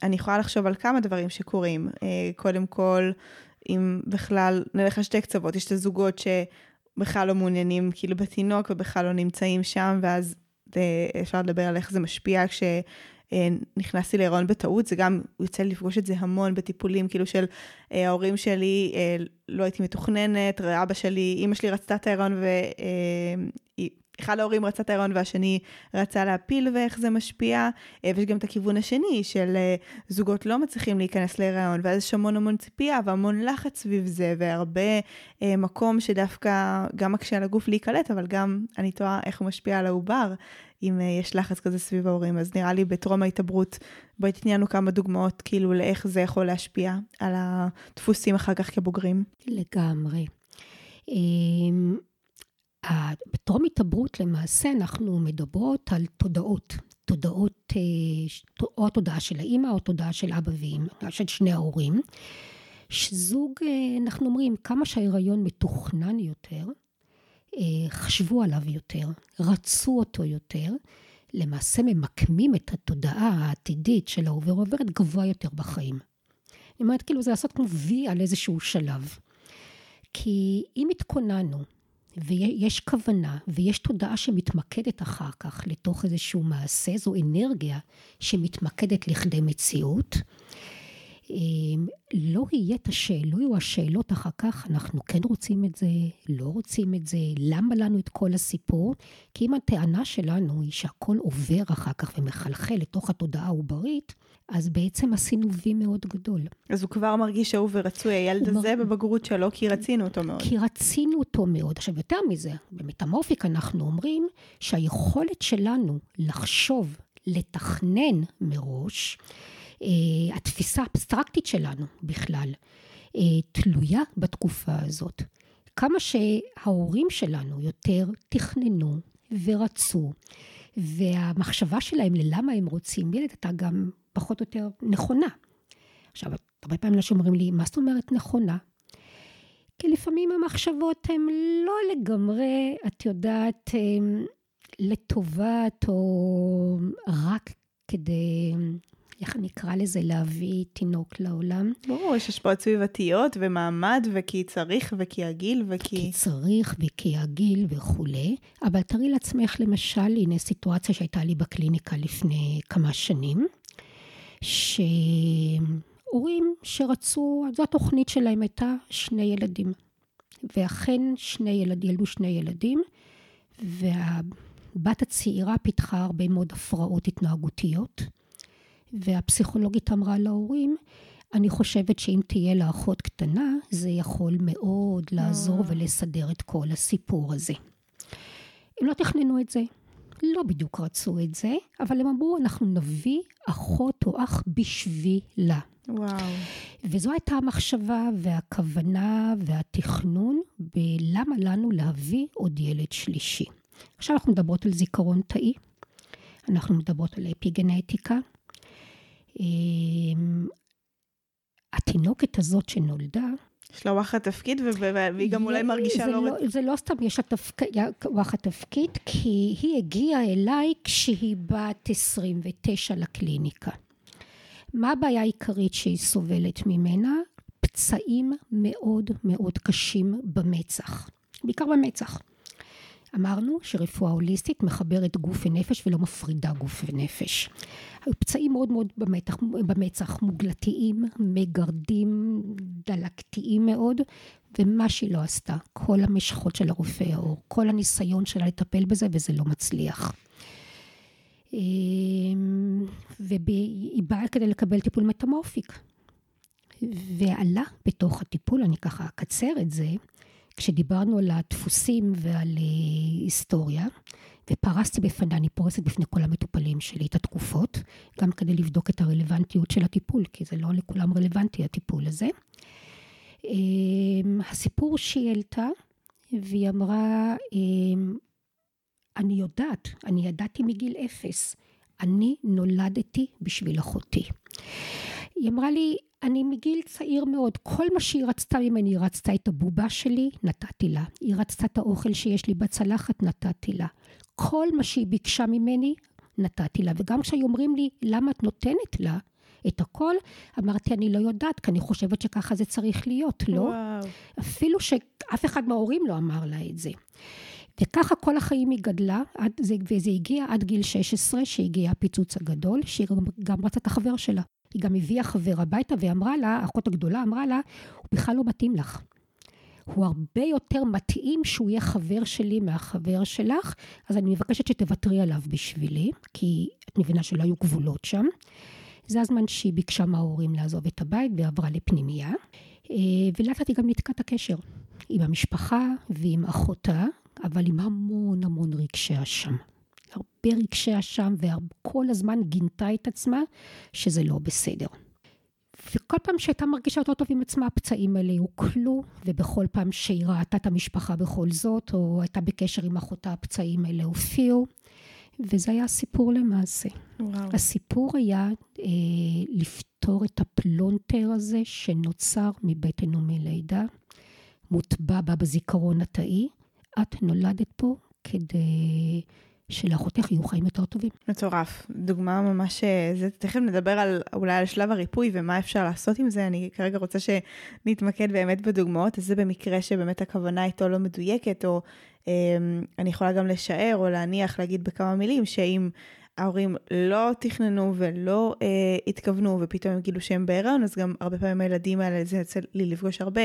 אני יכולה לחשוב על כמה דברים שקורים. אה, קודם כל, אם בכלל, נלך על שתי קצוות, יש את הזוגות שבכלל לא מעוניינים כאילו בתינוק ובכלל לא נמצאים שם, ואז אה, אפשר לדבר על איך זה משפיע כש... נכנסתי להיריון בטעות, זה גם, יוצא לפגוש את זה המון בטיפולים, כאילו של אה, ההורים שלי, אה, לא הייתי מתוכננת, אבא שלי, אימא שלי רצתה את ההיריון אחד ההורים רצה את ההיריון והשני רצה להפיל ואיך זה משפיע, אה, ויש גם את הכיוון השני של אה, זוגות לא מצליחים להיכנס להיריון, ואז יש המון המון ציפייה והמון לחץ סביב זה, והרבה אה, מקום שדווקא גם מקשה על הגוף להיקלט, אבל גם אני תוהה איך הוא משפיע על העובר. אם יש לחץ כזה סביב ההורים, אז נראה לי בטרום ההתעברות, בואי תתני לנו כמה דוגמאות כאילו לאיך זה יכול להשפיע על הדפוסים אחר כך כבוגרים. לגמרי. בטרום התעברות למעשה אנחנו מדברות על תודעות, תודעות, אה, או התודעה של האימא או תודעה של אבא ואימא, של שני ההורים. שזוג, אה, אנחנו אומרים, כמה שההיריון מתוכנן יותר, אה, חשבו עליו יותר, רצו אותו יותר, למעשה ממקמים את התודעה העתידית של העובר עוברת גבוה יותר בחיים. אני אומרת, כאילו, זה לעשות כמו וי על איזשהו שלב. כי אם התכוננו ויש כוונה ויש תודעה שמתמקדת אחר כך לתוך איזשהו מעשה, זו אנרגיה שמתמקדת לכדי מציאות. אמ, לא יהיה את השאלות, לא יהיו השאלות אחר כך, אנחנו כן רוצים את זה, לא רוצים את זה, למה לנו את כל הסיפור? כי אם הטענה שלנו היא שהכל עובר אחר כך ומחלחל לתוך התודעה העוברית, אז בעצם עשינו וי מאוד גדול. אז הוא כבר מרגיש אהוב ורצוי, הילד הזה מר... בבגרות שלו, כי רצינו אותו מאוד. כי רצינו אותו מאוד. עכשיו, יותר מזה, במטמורפיק אנחנו אומרים שהיכולת שלנו לחשוב, לתכנן מראש, התפיסה האבסטרקטית שלנו בכלל, אה, תלויה בתקופה הזאת. כמה שההורים שלנו יותר תכננו ורצו, והמחשבה שלהם ללמה הם רוצים ילד הייתה גם פחות או יותר נכונה. עכשיו, הרבה פעמים אנשים אומרים לי, מה זאת אומרת נכונה? כי לפעמים המחשבות הן לא לגמרי, את יודעת, לטובת או רק כדי איך אני אקרא לזה, להביא תינוק לעולם. ברור, יש השפעות סביבתיות ומעמד, וכי צריך, וכי הגיל, וכי... כי צריך, וכי הגיל וכולי. אבל תראי לעצמך, למשל, הנה סיטואציה שהייתה לי בקליניקה לפני כמה שנים, שהורים שרצו, זו התוכנית שלהם הייתה שני ילדים. ואכן שני ילד, ילדו שני ילדים, והבת הצעירה פיתחה הרבה מאוד הפרעות התנהגותיות. והפסיכולוגית אמרה להורים, אני חושבת שאם תהיה לה אחות קטנה, זה יכול מאוד לעזור אה. ולסדר את כל הסיפור הזה. הם לא תכננו את זה, לא בדיוק רצו את זה, אבל הם אמרו, אנחנו נביא אחות או אח בשבילה. וואו. וזו הייתה המחשבה והכוונה והתכנון בלמה לנו להביא עוד ילד שלישי. עכשיו אנחנו מדברות על זיכרון תאי, אנחנו מדברות על אפיגנטיקה, התינוקת הזאת שנולדה, יש לה וואחד תפקיד, והיא גם אולי מרגישה לא... לא זה לא סתם יש לה וואחד תפקיד, כי היא הגיעה אליי כשהיא בת 29 לקליניקה. מה הבעיה העיקרית שהיא סובלת ממנה? פצעים מאוד מאוד קשים במצח, בעיקר במצח. אמרנו שרפואה הוליסטית מחברת גוף ונפש ולא מפרידה גוף ונפש. היו פצעים מאוד מאוד במתח, במצח, מוגלתיים, מגרדים, דלקתיים מאוד, ומה שהיא לא עשתה, כל המשכות של הרופא העור, כל הניסיון שלה לטפל בזה, וזה לא מצליח. אמ, והיא באה כדי לקבל טיפול מטמורפיק. ועלה בתוך הטיפול, אני ככה אקצר את זה, כשדיברנו על הדפוסים ועל אה, היסטוריה, ופרסתי בפניה, אני פורסת בפני כל המטופלים שלי את התקופות, גם כדי לבדוק את הרלוונטיות של הטיפול, כי זה לא לכולם רלוונטי הטיפול הזה. אמ, הסיפור שהיא העלתה, והיא אמרה, אמ, אני יודעת, אני ידעתי מגיל אפס, אני נולדתי בשביל אחותי. היא אמרה לי, אני מגיל צעיר מאוד, כל מה שהיא רצתה ממני, היא רצתה את הבובה שלי, נתתי לה. היא רצתה את האוכל שיש לי בצלחת, נתתי לה. כל מה שהיא ביקשה ממני, נתתי לה. וגם כשהיו אומרים לי, למה את נותנת לה את הכל, אמרתי, אני לא יודעת, כי אני חושבת שככה זה צריך להיות, לא? וואו. אפילו שאף אחד מההורים לא אמר לה את זה. וככה כל החיים היא גדלה, עד זה, וזה הגיע עד גיל 16, שהגיע הפיצוץ הגדול, שהיא גם, גם רצה את החבר שלה. היא גם הביאה חבר הביתה ואמרה לה, האחות הגדולה אמרה לה, הוא בכלל לא מתאים לך. הוא הרבה יותר מתאים שהוא יהיה חבר שלי מהחבר שלך, אז אני מבקשת שתוותרי עליו בשבילי, כי את מבינה שלא היו גבולות שם. זה הזמן שהיא ביקשה מההורים לעזוב את הבית ועברה לפנימייה. אה, ולאט לאט היא גם ניתקה את הקשר עם המשפחה ועם אחותה, אבל עם המון המון רגשי אשם. הרבה רגשי אשם, וכל הזמן גינתה את עצמה שזה לא בסדר. וכל פעם שהייתה מרגישה יותר טוב עם עצמה, הפצעים האלה הוקלו, ובכל פעם שהיא ראתה את המשפחה בכל זאת, או הייתה בקשר עם אחותה, הפצעים האלה הופיעו. וזה היה הסיפור למעשה. וואו. הסיפור היה אה, לפתור את הפלונטר הזה שנוצר מבטן ומלידה, מוטבע בה בזיכרון התאי. את נולדת פה כדי שלאחותך יהיו חיים יותר טובים. מטורף. דוגמה ממש, אה, זה, תכף נדבר על, אולי על שלב הריפוי ומה אפשר לעשות עם זה. אני כרגע רוצה שנתמקד באמת בדוגמאות, אז זה במקרה שבאמת הכוונה איתו לא מדויקת, או אה, אני יכולה גם לשער או להניח, להגיד בכמה מילים, שאם ההורים לא תכננו ולא אה, התכוונו, ופתאום הם גילו שהם בהיריון, אז גם הרבה פעמים הילדים האלה, זה יוצא לי לפגוש הרבה,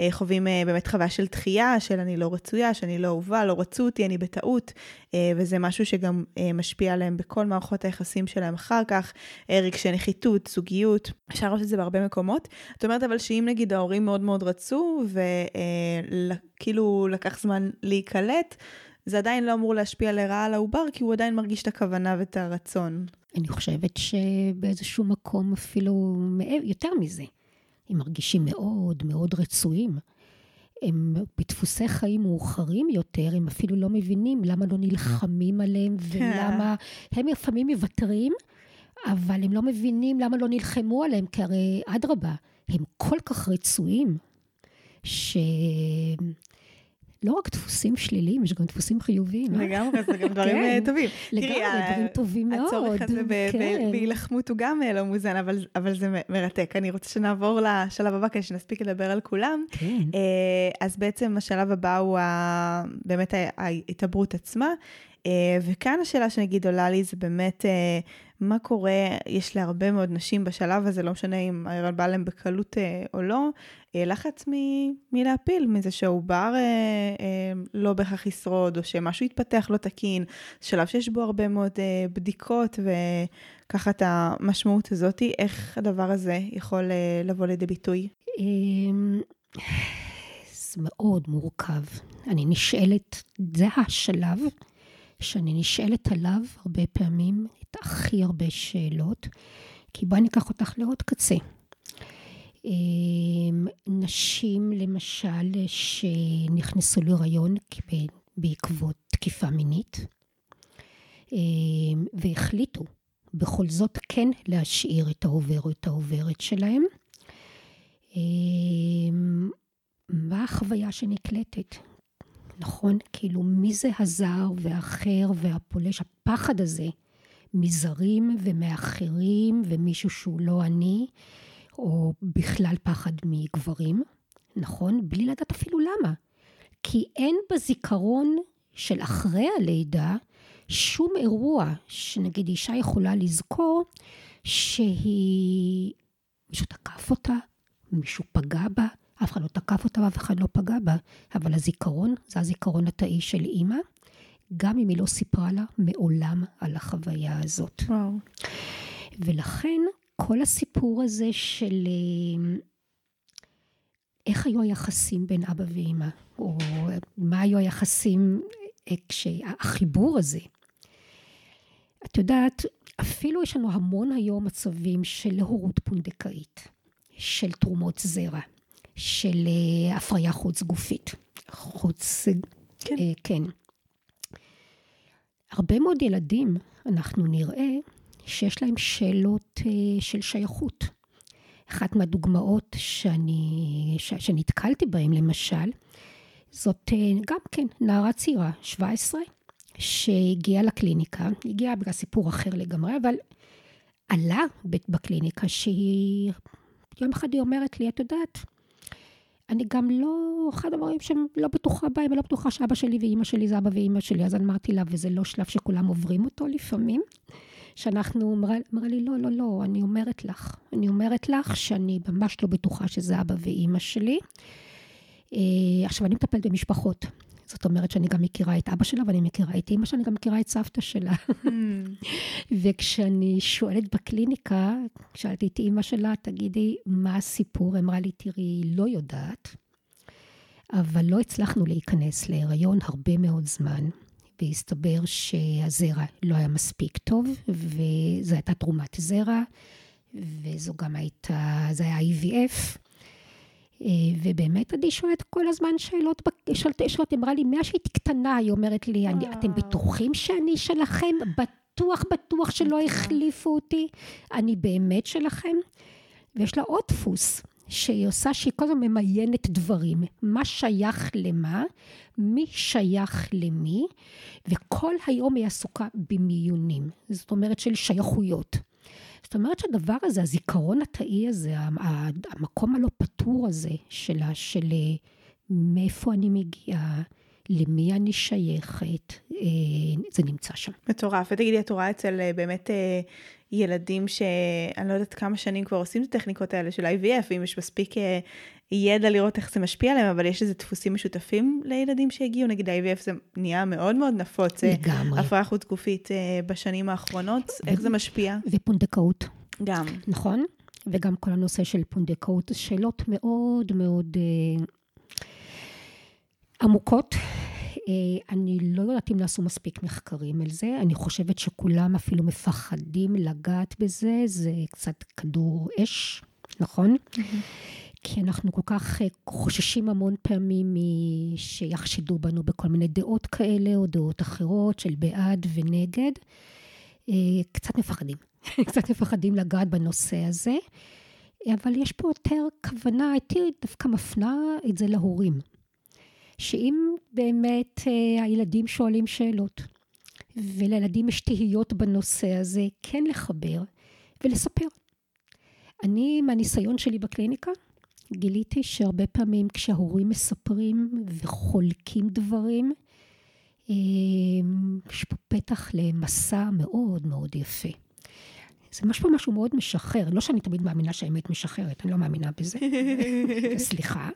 אה, חווים אה, באמת חוויה של דחייה, של אני לא רצויה, שאני לא אהובה, לא רצו אותי, אני בטעות, אה, וזה משהו שגם אה, משפיע עליהם בכל מערכות היחסים שלהם אחר כך, אה, רגשי נחיתות, זוגיות, אפשר לראות את זה בהרבה מקומות. את אומרת אבל שאם נגיד ההורים מאוד מאוד רצו, וכאילו אה, לקח זמן להיקלט, זה עדיין לא אמור להשפיע לרעה על העובר, כי הוא עדיין מרגיש את הכוונה ואת הרצון. אני חושבת שבאיזשהו מקום אפילו יותר מזה. הם מרגישים מאוד מאוד רצויים. הם בדפוסי חיים מאוחרים יותר, הם אפילו לא מבינים למה לא נלחמים עליהם ולמה... הם לפעמים מוותרים, אבל הם לא מבינים למה לא נלחמו עליהם, כי הרי אדרבה, הם כל כך רצויים, ש... לא רק דפוסים שליליים, יש גם דפוסים חיוביים. אה? לגמרי, זה גם דברים כן, טובים. לגמרי, דברים טובים מאוד. הצורך הזה כן. בהילחמות הוא גם אה, לא מוזן, אבל זה מרתק. אני רוצה שנעבור לשלב הבא, כדי שנספיק לדבר על כולם. כן. אז בעצם השלב הבא הוא באמת ההתעברות עצמה. וכאן השאלה שנגיד עולה לי זה באמת מה קורה, יש להרבה מאוד נשים בשלב הזה, לא משנה אם ההיריון בא להם בקלות או לא, אה, לחץ מ- מלהפיל, מזה שהעובר אה, אה, לא בהכרח ישרוד, או שמשהו יתפתח לא תקין, שלב שיש בו הרבה מאוד אה, בדיקות, וככה את המשמעות הזאת, איך הדבר הזה יכול אה, לבוא לידי ביטוי? אמ, זה מאוד מורכב. אני נשאלת, זה השלב שאני נשאלת עליו הרבה פעמים, את הכי הרבה שאלות, כי בואי ניקח אותך לעוד קצה. אמ, נשים למשל שנכנסו להיריון בעקבות תקיפה מינית אמ, והחליטו בכל זאת כן להשאיר את העובר או את העוברת שלהם. אמ, מה החוויה שנקלטת? נכון? כאילו מי זה הזר והאחר והפולש, הפחד הזה מזרים ומאחרים ומישהו שהוא לא אני. או בכלל פחד מגברים, נכון? בלי לדעת אפילו למה. כי אין בזיכרון של אחרי הלידה שום אירוע שנגיד אישה יכולה לזכור שהיא, מישהו תקף אותה, מישהו פגע בה, אף אחד לא תקף אותה ואף אחד לא פגע בה, אבל הזיכרון, זה הזיכרון התאי של אימא, גם אם היא לא סיפרה לה מעולם על החוויה הזאת. וואו. ולכן כל הסיפור הזה של אה, איך היו היחסים בין אבא ואימא, או מה היו היחסים, אה, כשהחיבור הזה. את יודעת, אפילו יש לנו המון היום מצבים של הורות פונדקאית, של תרומות זרע, של uh, הפריה חוץ גופית. חוץ... כן. Uh, כן. הרבה מאוד ילדים, אנחנו נראה שיש להם שאלות uh, של שייכות. אחת מהדוגמאות שאני, ש, שנתקלתי בהן, למשל, זאת uh, גם כן נערה צעירה, 17, שהגיעה לקליניקה, הגיעה בגלל סיפור אחר לגמרי, אבל עלה בקליניקה שהיא, יום אחד היא אומרת לי, את יודעת, אני גם לא, אחד הדברים שהם לא בטוחה בהם, אני לא בטוחה שאבא שלי ואימא שלי זה אבא ואימא שלי, אז אמרתי לה, וזה לא שלב שכולם עוברים אותו לפעמים, שאנחנו, אמרה לי, לא, לא, לא, אני אומרת לך, אני אומרת לך שאני ממש לא בטוחה שזה אבא ואימא שלי. אה, עכשיו, אני מטפלת במשפחות. זאת אומרת שאני גם מכירה את אבא שלה ואני מכירה את אימא שלה, אני גם מכירה את סבתא שלה. Mm. וכשאני שואלת בקליניקה, שאלתי את אימא שלה, תגידי, מה הסיפור? אמרה לי, תראי, היא לא יודעת, אבל לא הצלחנו להיכנס להיריון הרבה מאוד זמן. והסתבר שהזרע לא היה מספיק טוב, וזו הייתה תרומת זרע, וזו גם הייתה, זה היה IVF. אה, ובאמת אני שואלת כל הזמן שאלות, שואלת, שואלת, אמרה לי, מאז שהייתי קטנה, היא אומרת לי, אני, אתם בטוחים שאני שלכם? בטוח, בטוח שלא החליפו אותי? אני באמת שלכם? ויש לה עוד דפוס, שהיא עושה, שהיא כל הזמן ממיינת דברים. מה שייך למה, מי שייך למי, וכל היום היא עסוקה במיונים. זאת אומרת של שייכויות. זאת אומרת שהדבר הזה, הזיכרון התאי הזה, המקום הלא פתור הזה שלה, של אה, מאיפה אני מגיעה, למי אני שייכת, אה, זה נמצא שם. מטורף. ותגידי, את רואה אצל אה, באמת ילדים שאני לא יודעת כמה שנים כבר עושים את הטכניקות האלה של IVF, ואם יש מספיק ידע לראות איך זה משפיע עליהם, אבל יש איזה דפוסים משותפים לילדים שהגיעו, נגיד IVF זה נהיה מאוד מאוד נפוץ. לגמרי. הפריה חוץ גופית בשנים האחרונות, ו- איך זה משפיע? ופונדקאות. גם. נכון? וגם כל הנושא של פונדקאות, שאלות מאוד מאוד אה, עמוקות. אה, אני לא יודעת אם נעשו מספיק מחקרים על זה, אני חושבת שכולם אפילו מפחדים לגעת בזה, זה קצת כדור אש, נכון? Mm-hmm. כי אנחנו כל כך אה, חוששים המון פעמים שיחשדו בנו בכל מיני דעות כאלה, או דעות אחרות של בעד ונגד. אה, קצת מפחדים. קצת מפחדים לגעת בנושא הזה, אבל יש פה יותר כוונה, הייתי דווקא מפנה את זה להורים. שאם באמת אה, הילדים שואלים שאלות, ולילדים יש תהיות בנושא הזה, כן לחבר ולספר. אני, מהניסיון שלי בקליניקה, גיליתי שהרבה פעמים כשההורים מספרים וחולקים דברים, אה, יש פה פתח למסע מאוד מאוד יפה. זה משהו משהו מאוד משחרר, לא שאני תמיד מאמינה שהאמת משחררת, אני לא מאמינה בזה, סליחה,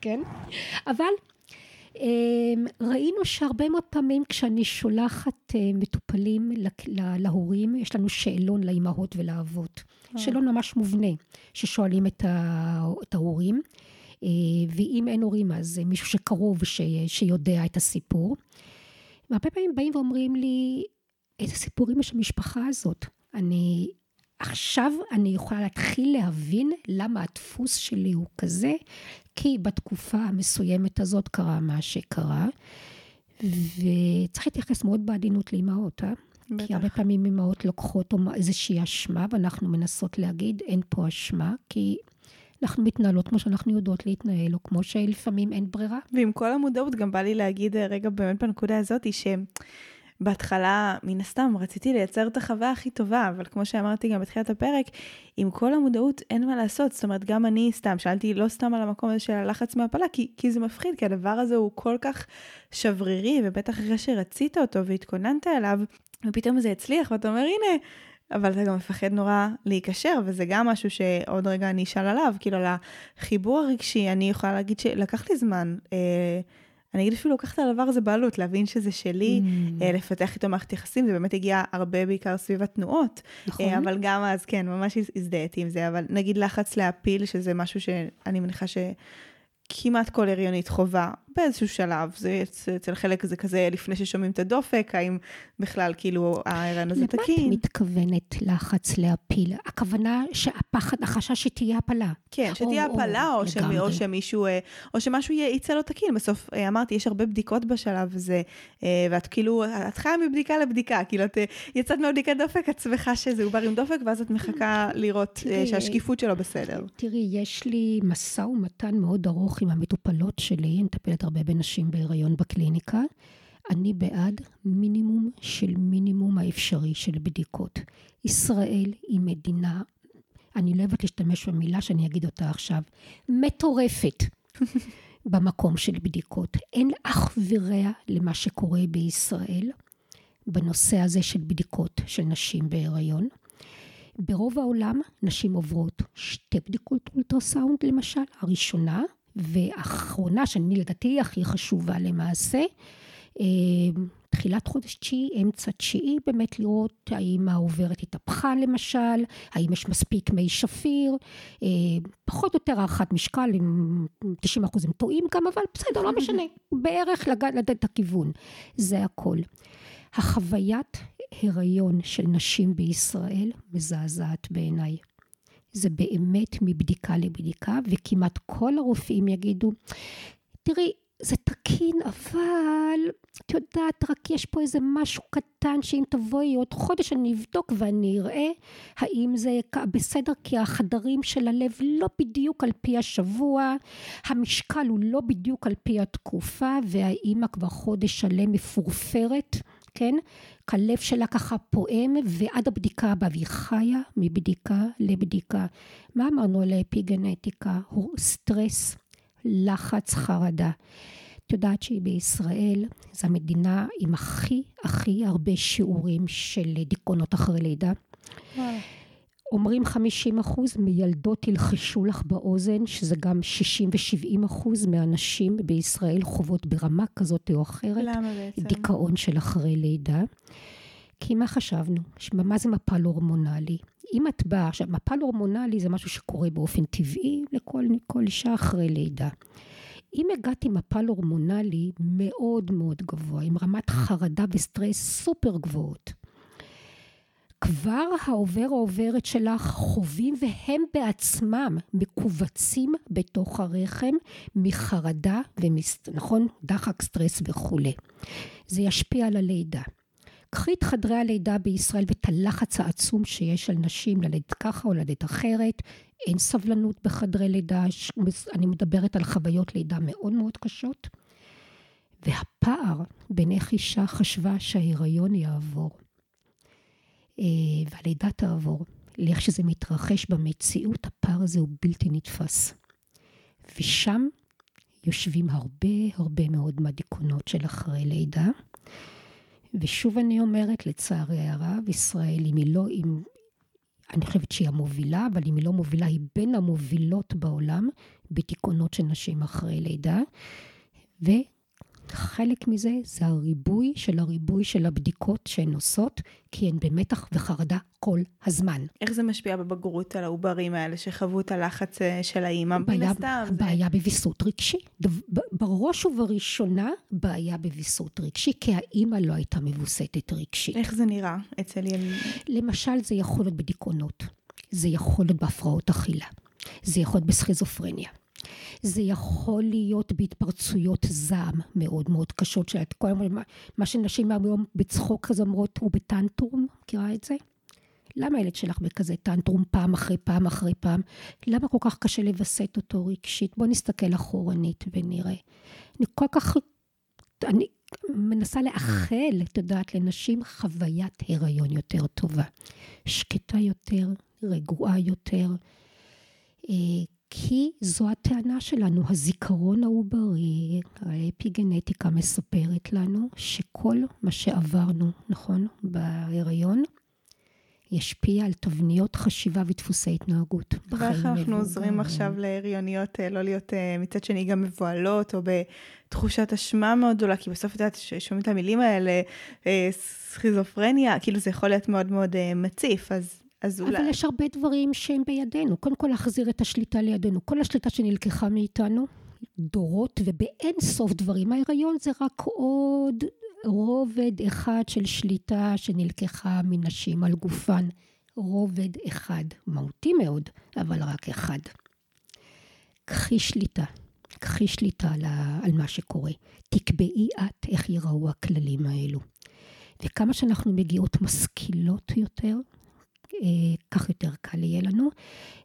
כן? אבל ראינו שהרבה מאוד פעמים כשאני שולחת אה, מטופלים להורים, יש לנו שאלון לאימהות ולאבות. אה. שאלון ממש מובנה, ששואלים את ההורים, אה, ואם אין הורים אז מישהו שקרוב שיודע את הסיפור. והרבה פעמים באים ואומרים לי, איזה סיפורים יש במשפחה הזאת. אני, עכשיו אני יכולה להתחיל להבין למה הדפוס שלי הוא כזה, כי בתקופה המסוימת הזאת קרה מה שקרה, וצריך להתייחס מאוד בעדינות לאימהות, אה? בטח. כי הרבה פעמים אימהות לוקחות איזושהי אשמה, ואנחנו מנסות להגיד, אין פה אשמה, כי אנחנו מתנהלות כמו שאנחנו יודעות להתנהל, או כמו שלפעמים אין ברירה. ועם כל המודעות, גם בא לי להגיד רגע באמת בנקודה הזאת, היא בהתחלה, מן הסתם, רציתי לייצר את החוויה הכי טובה, אבל כמו שאמרתי גם בתחילת הפרק, עם כל המודעות אין מה לעשות. זאת אומרת, גם אני סתם, שאלתי לא סתם על המקום הזה של הלחץ מהפלה, כי, כי זה מפחיד, כי הדבר הזה הוא כל כך שברירי, ובטח אחרי שרצית אותו והתכוננת אליו, ופתאום זה הצליח, ואתה אומר, הנה, אבל אתה גם מפחד נורא להיקשר, וזה גם משהו שעוד רגע אני אשאל עליו, כאילו על החיבור הרגשי, אני יכולה להגיד שלקח לי זמן. אה, אני אגיד אפילו לקחת על הדבר הזה בעלות, להבין שזה שלי, mm. אה, לפתח איתו מערכת יחסים, זה באמת הגיע הרבה בעיקר סביב התנועות. נכון. אה, אבל גם אז, כן, ממש הזדהיתי עם זה, אבל נגיד לחץ להפיל, שזה משהו שאני מניחה ש... כמעט כל הריונית חובה באיזשהו שלב, זה אצל חלק זה כזה לפני ששומעים את הדופק, האם בכלל כאילו ההיריון הזה תקין. למה את מתכוונת לחץ להפיל? הכוונה שהפחד, החשש שתהיה הפלה. כן, שתהיה או, הפלה, או, או, שמי, או שמישהו, אה, או שמשהו יצא לא תקין. בסוף אה, אמרתי, יש הרבה בדיקות בשלב הזה, אה, ואת כאילו, את חיה מבדיקה לבדיקה, כאילו את יצאת מהבדיקת דופק, את שמחה שזה עובר עם דופק, ואז את מחכה לראות תראי, שהשקיפות שלו בסדר. תראי, יש לי משא ומתן מאוד ארוך עם המטופלות שלי, אני מטפלת הרבה בנשים בהיריון בקליניקה. אני בעד מינימום של מינימום האפשרי של בדיקות. ישראל היא מדינה, אני לא אוהבת להשתמש במילה שאני אגיד אותה עכשיו, מטורפת במקום של בדיקות. אין אח ורע למה שקורה בישראל בנושא הזה של בדיקות של נשים בהיריון. ברוב העולם נשים עוברות שתי בדיקות אולטרסאונד למשל, הראשונה ואחרונה, שאני לדעתי היא הכי חשובה למעשה, אה, תחילת חודש תשיעי, אמצע תשיעי, באמת לראות האם העוברת התהפכה למשל, האם יש מספיק מי שפיר, אה, פחות או יותר הערכת משקל, עם 90 אחוז הם טועים גם, אבל בסדר, לא משנה, בערך לדעת את הכיוון, זה הכל. החוויית הריון של נשים בישראל מזעזעת בעיניי. זה באמת מבדיקה לבדיקה, וכמעט כל הרופאים יגידו, תראי, זה תקין, אבל את יודעת, רק יש פה איזה משהו קטן שאם תבואי עוד חודש אני אבדוק ואני אראה האם זה בסדר, כי החדרים של הלב לא בדיוק על פי השבוע, המשקל הוא לא בדיוק על פי התקופה, והאימא כבר חודש שלם מפורפרת. כן? הלב שלה ככה פועם, ועד הבדיקה הבאה, והיא חיה מבדיקה לבדיקה. מה אמרנו על האפיגנטיקה? סטרס, לחץ, חרדה. את יודעת שהיא בישראל, זו המדינה עם הכי הכי הרבה שיעורים של דיכאונות אחרי לידה. אומרים 50 אחוז, מילדות ילחשו לך באוזן, שזה גם 60 ו-70 אחוז מהנשים בישראל חוות ברמה כזאת או אחרת. למה בעצם? דיכאון של אחרי לידה. כי מה חשבנו? מה זה מפל הורמונלי? אם את באה, עכשיו, מפל הורמונלי זה משהו שקורה באופן טבעי לכל אישה אחרי לידה. אם הגעתי מפל הורמונלי מאוד מאוד גבוה, עם רמת חרדה וסטרס סופר גבוהות, כבר העובר או העוברת שלך חווים והם בעצמם מכווצים בתוך הרחם מחרדה, ומס... נכון? דחק, סטרס וכולי. זה ישפיע על הלידה. קחי את חדרי הלידה בישראל ואת הלחץ העצום שיש על נשים ללדת ככה או ללדת אחרת. אין סבלנות בחדרי לידה, אני מדברת על חוויות לידה מאוד מאוד קשות. והפער בין איך אישה חשבה שההיריון יעבור והלידה תעבור, לאיך שזה מתרחש במציאות, הפער הזה הוא בלתי נתפס. ושם יושבים הרבה הרבה מאוד מהדיכאונות של אחרי לידה. ושוב אני אומרת, לצערי הרב, ישראל, אם היא לא, אם, אני חושבת שהיא המובילה, אבל אם היא לא מובילה, היא בין המובילות בעולם בדיכאונות של נשים אחרי לידה. ו... חלק מזה זה הריבוי של הריבוי של הבדיקות שהן עושות, כי הן במתח וחרדה כל הזמן. איך זה משפיע בבגרות על העוברים האלה שחוו את הלחץ אה, של האימא? מן הסתם. בעיה זה... בוויסות רגשי. בראש ובראשונה, בעיה בוויסות רגשי, כי האימא לא הייתה מבוסתת רגשית. איך זה נראה אצל ילדים? למשל, זה יכול להיות בדיכאונות. זה יכול להיות בהפרעות אכילה. זה יכול להיות בסכיזופרניה. זה יכול להיות בהתפרצויות זעם מאוד מאוד קשות, שאת כל הזמן, מה שנשים היום בצחוק כזה אומרות, הוא בטנטרום, מכירה את זה? למה הילד שלך בכזה טנטרום פעם אחרי פעם אחרי פעם? למה כל כך קשה לווסת אותו רגשית? בוא נסתכל אחורנית ונראה. אני כל כך, אני מנסה לאחל, את יודעת, לנשים חוויית הריון יותר טובה. שקטה יותר, רגועה יותר. כי זו הטענה שלנו, הזיכרון העוברי, האפיגנטיקה מספרת לנו שכל מה שעברנו, נכון, בהיריון, ישפיע על תבניות חשיבה ודפוסי התנהגות. ואיך אנחנו עוזרים עכשיו להריוניות אה, לא להיות אה, מצד שני גם מבוהלות, או בתחושת אשמה מאוד גדולה, כי בסוף את יודעת, שומעים את המילים האלה, אה, סכיזופרניה, כאילו זה יכול להיות מאוד מאוד מציף, אז אז אולי... אבל יש הרבה דברים שהם בידינו. קודם כל, להחזיר את השליטה לידינו. כל השליטה שנלקחה מאיתנו, דורות ובאין סוף דברים. ההיריון זה רק עוד רובד אחד של שליטה שנלקחה מנשים על גופן. רובד אחד, מהותי מאוד, אבל רק אחד. קחי שליטה, קחי שליטה על, על מה שקורה. תקבעי את איך ייראו הכללים האלו. וכמה שאנחנו מגיעות משכילות יותר, כך יותר קל יהיה לנו.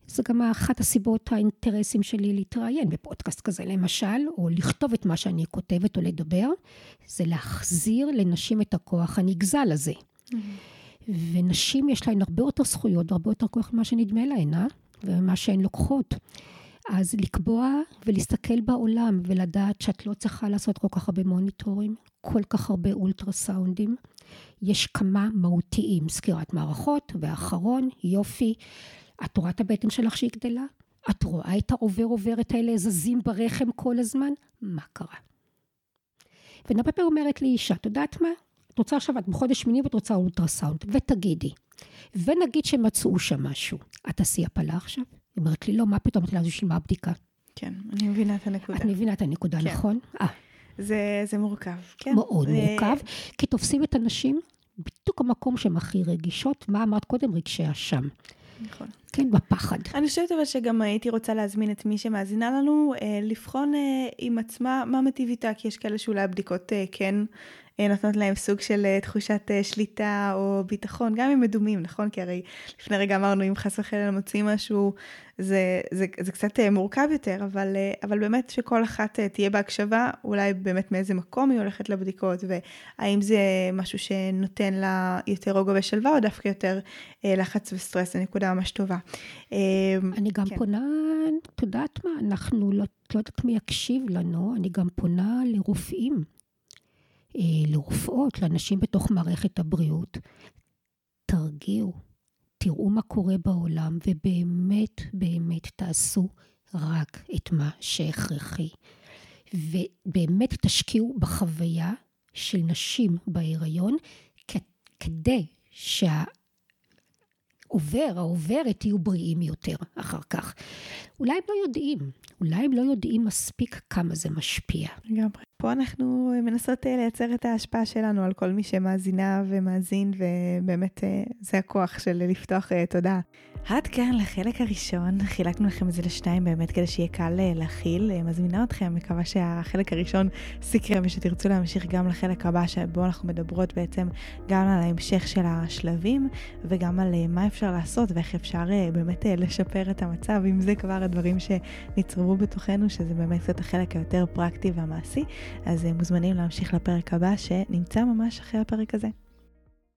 זה גם אחת הסיבות האינטרסים שלי להתראיין בפודקאסט כזה למשל, או לכתוב את מה שאני כותבת או לדבר, זה להחזיר לנשים את הכוח הנגזל הזה. Mm-hmm. ונשים יש להן הרבה יותר זכויות והרבה יותר כוח ממה שנדמה להן, אה? ומה שהן לוקחות. אז לקבוע ולהסתכל בעולם ולדעת שאת לא צריכה לעשות כל כך הרבה מוניטורים, כל כך הרבה אולטרסאונדים. יש כמה מהותיים, סקירת מערכות, ואחרון, יופי. את רואה את הבטן שלך שהיא גדלה? את רואה את העובר עוברת האלה זזים ברחם כל הזמן? מה קרה? ונפפר אומרת לי אישה, את יודעת מה? את רוצה עכשיו, את בחודש שמיני ואת רוצה אולטרסאונד, ותגידי. ונגיד שמצאו שם משהו, את תעשי הפלה עכשיו? היא אומרת לי, לא, מה פתאום? אמרתי לה, אז בשביל מה הבדיקה? כן, אני מבינה את הנקודה. את מבינה את הנקודה, כן. נכון? אה. זה, זה מורכב, כן. מאוד ו... מורכב, כי תופסים את הנשים בדיוק המקום שהן הכי רגישות, מה אמרת קודם? רגשי אשם. נכון. כן, בפחד. אני חושבת אבל שגם הייתי רוצה להזמין את מי שמאזינה לנו, אה, לבחון אה, עם עצמה מה מטיב איתה, כי יש כאלה שאולי הבדיקות אה, כן אה, נותנות להם סוג של אה, תחושת אה, שליטה או ביטחון, גם אם מדומים, נכון? כי הרי לפני רגע אמרנו, אם חס וחלילה מוצאים משהו, זה, זה, זה קצת מורכב יותר, אבל, אבל באמת שכל אחת תהיה בהקשבה, אולי באמת מאיזה מקום היא הולכת לבדיקות, והאם זה משהו שנותן לה יותר רוגע ושלווה, או דווקא יותר לחץ וסטרס, זו נקודה ממש טובה. אני גם כן. פונה, את יודעת מה, אנחנו לא, לא יודעת מי יקשיב לנו, אני גם פונה לרופאים. אה, לרופאות, לאנשים בתוך מערכת הבריאות, תרגיעו, תראו מה קורה בעולם, ובאמת, באמת תעשו רק את מה שהכרחי. ובאמת תשקיעו בחוויה של נשים בהיריון, כדי שה... עובר, העוברת יהיו בריאים יותר אחר כך. אולי הם לא יודעים, אולי הם לא יודעים מספיק כמה זה משפיע. לגמרי. פה אנחנו מנסות אה, לייצר את ההשפעה שלנו על כל מי שמאזינה ומאזין, ובאמת אה, זה הכוח של לפתוח אה, תודעה. עד כאן לחלק הראשון, חילקנו לכם את זה לשניים באמת כדי שיהיה קל להכיל. מזמינה אתכם, מקווה שהחלק הראשון סקרם ושתרצו להמשיך גם לחלק הבא שבו אנחנו מדברות בעצם גם על ההמשך של השלבים וגם על מה אפשר לעשות ואיך אפשר באמת לשפר את המצב, אם זה כבר הדברים שנצרבו בתוכנו, שזה באמת קצת החלק היותר פרקטי והמעשי. אז מוזמנים להמשיך לפרק הבא שנמצא ממש אחרי הפרק הזה.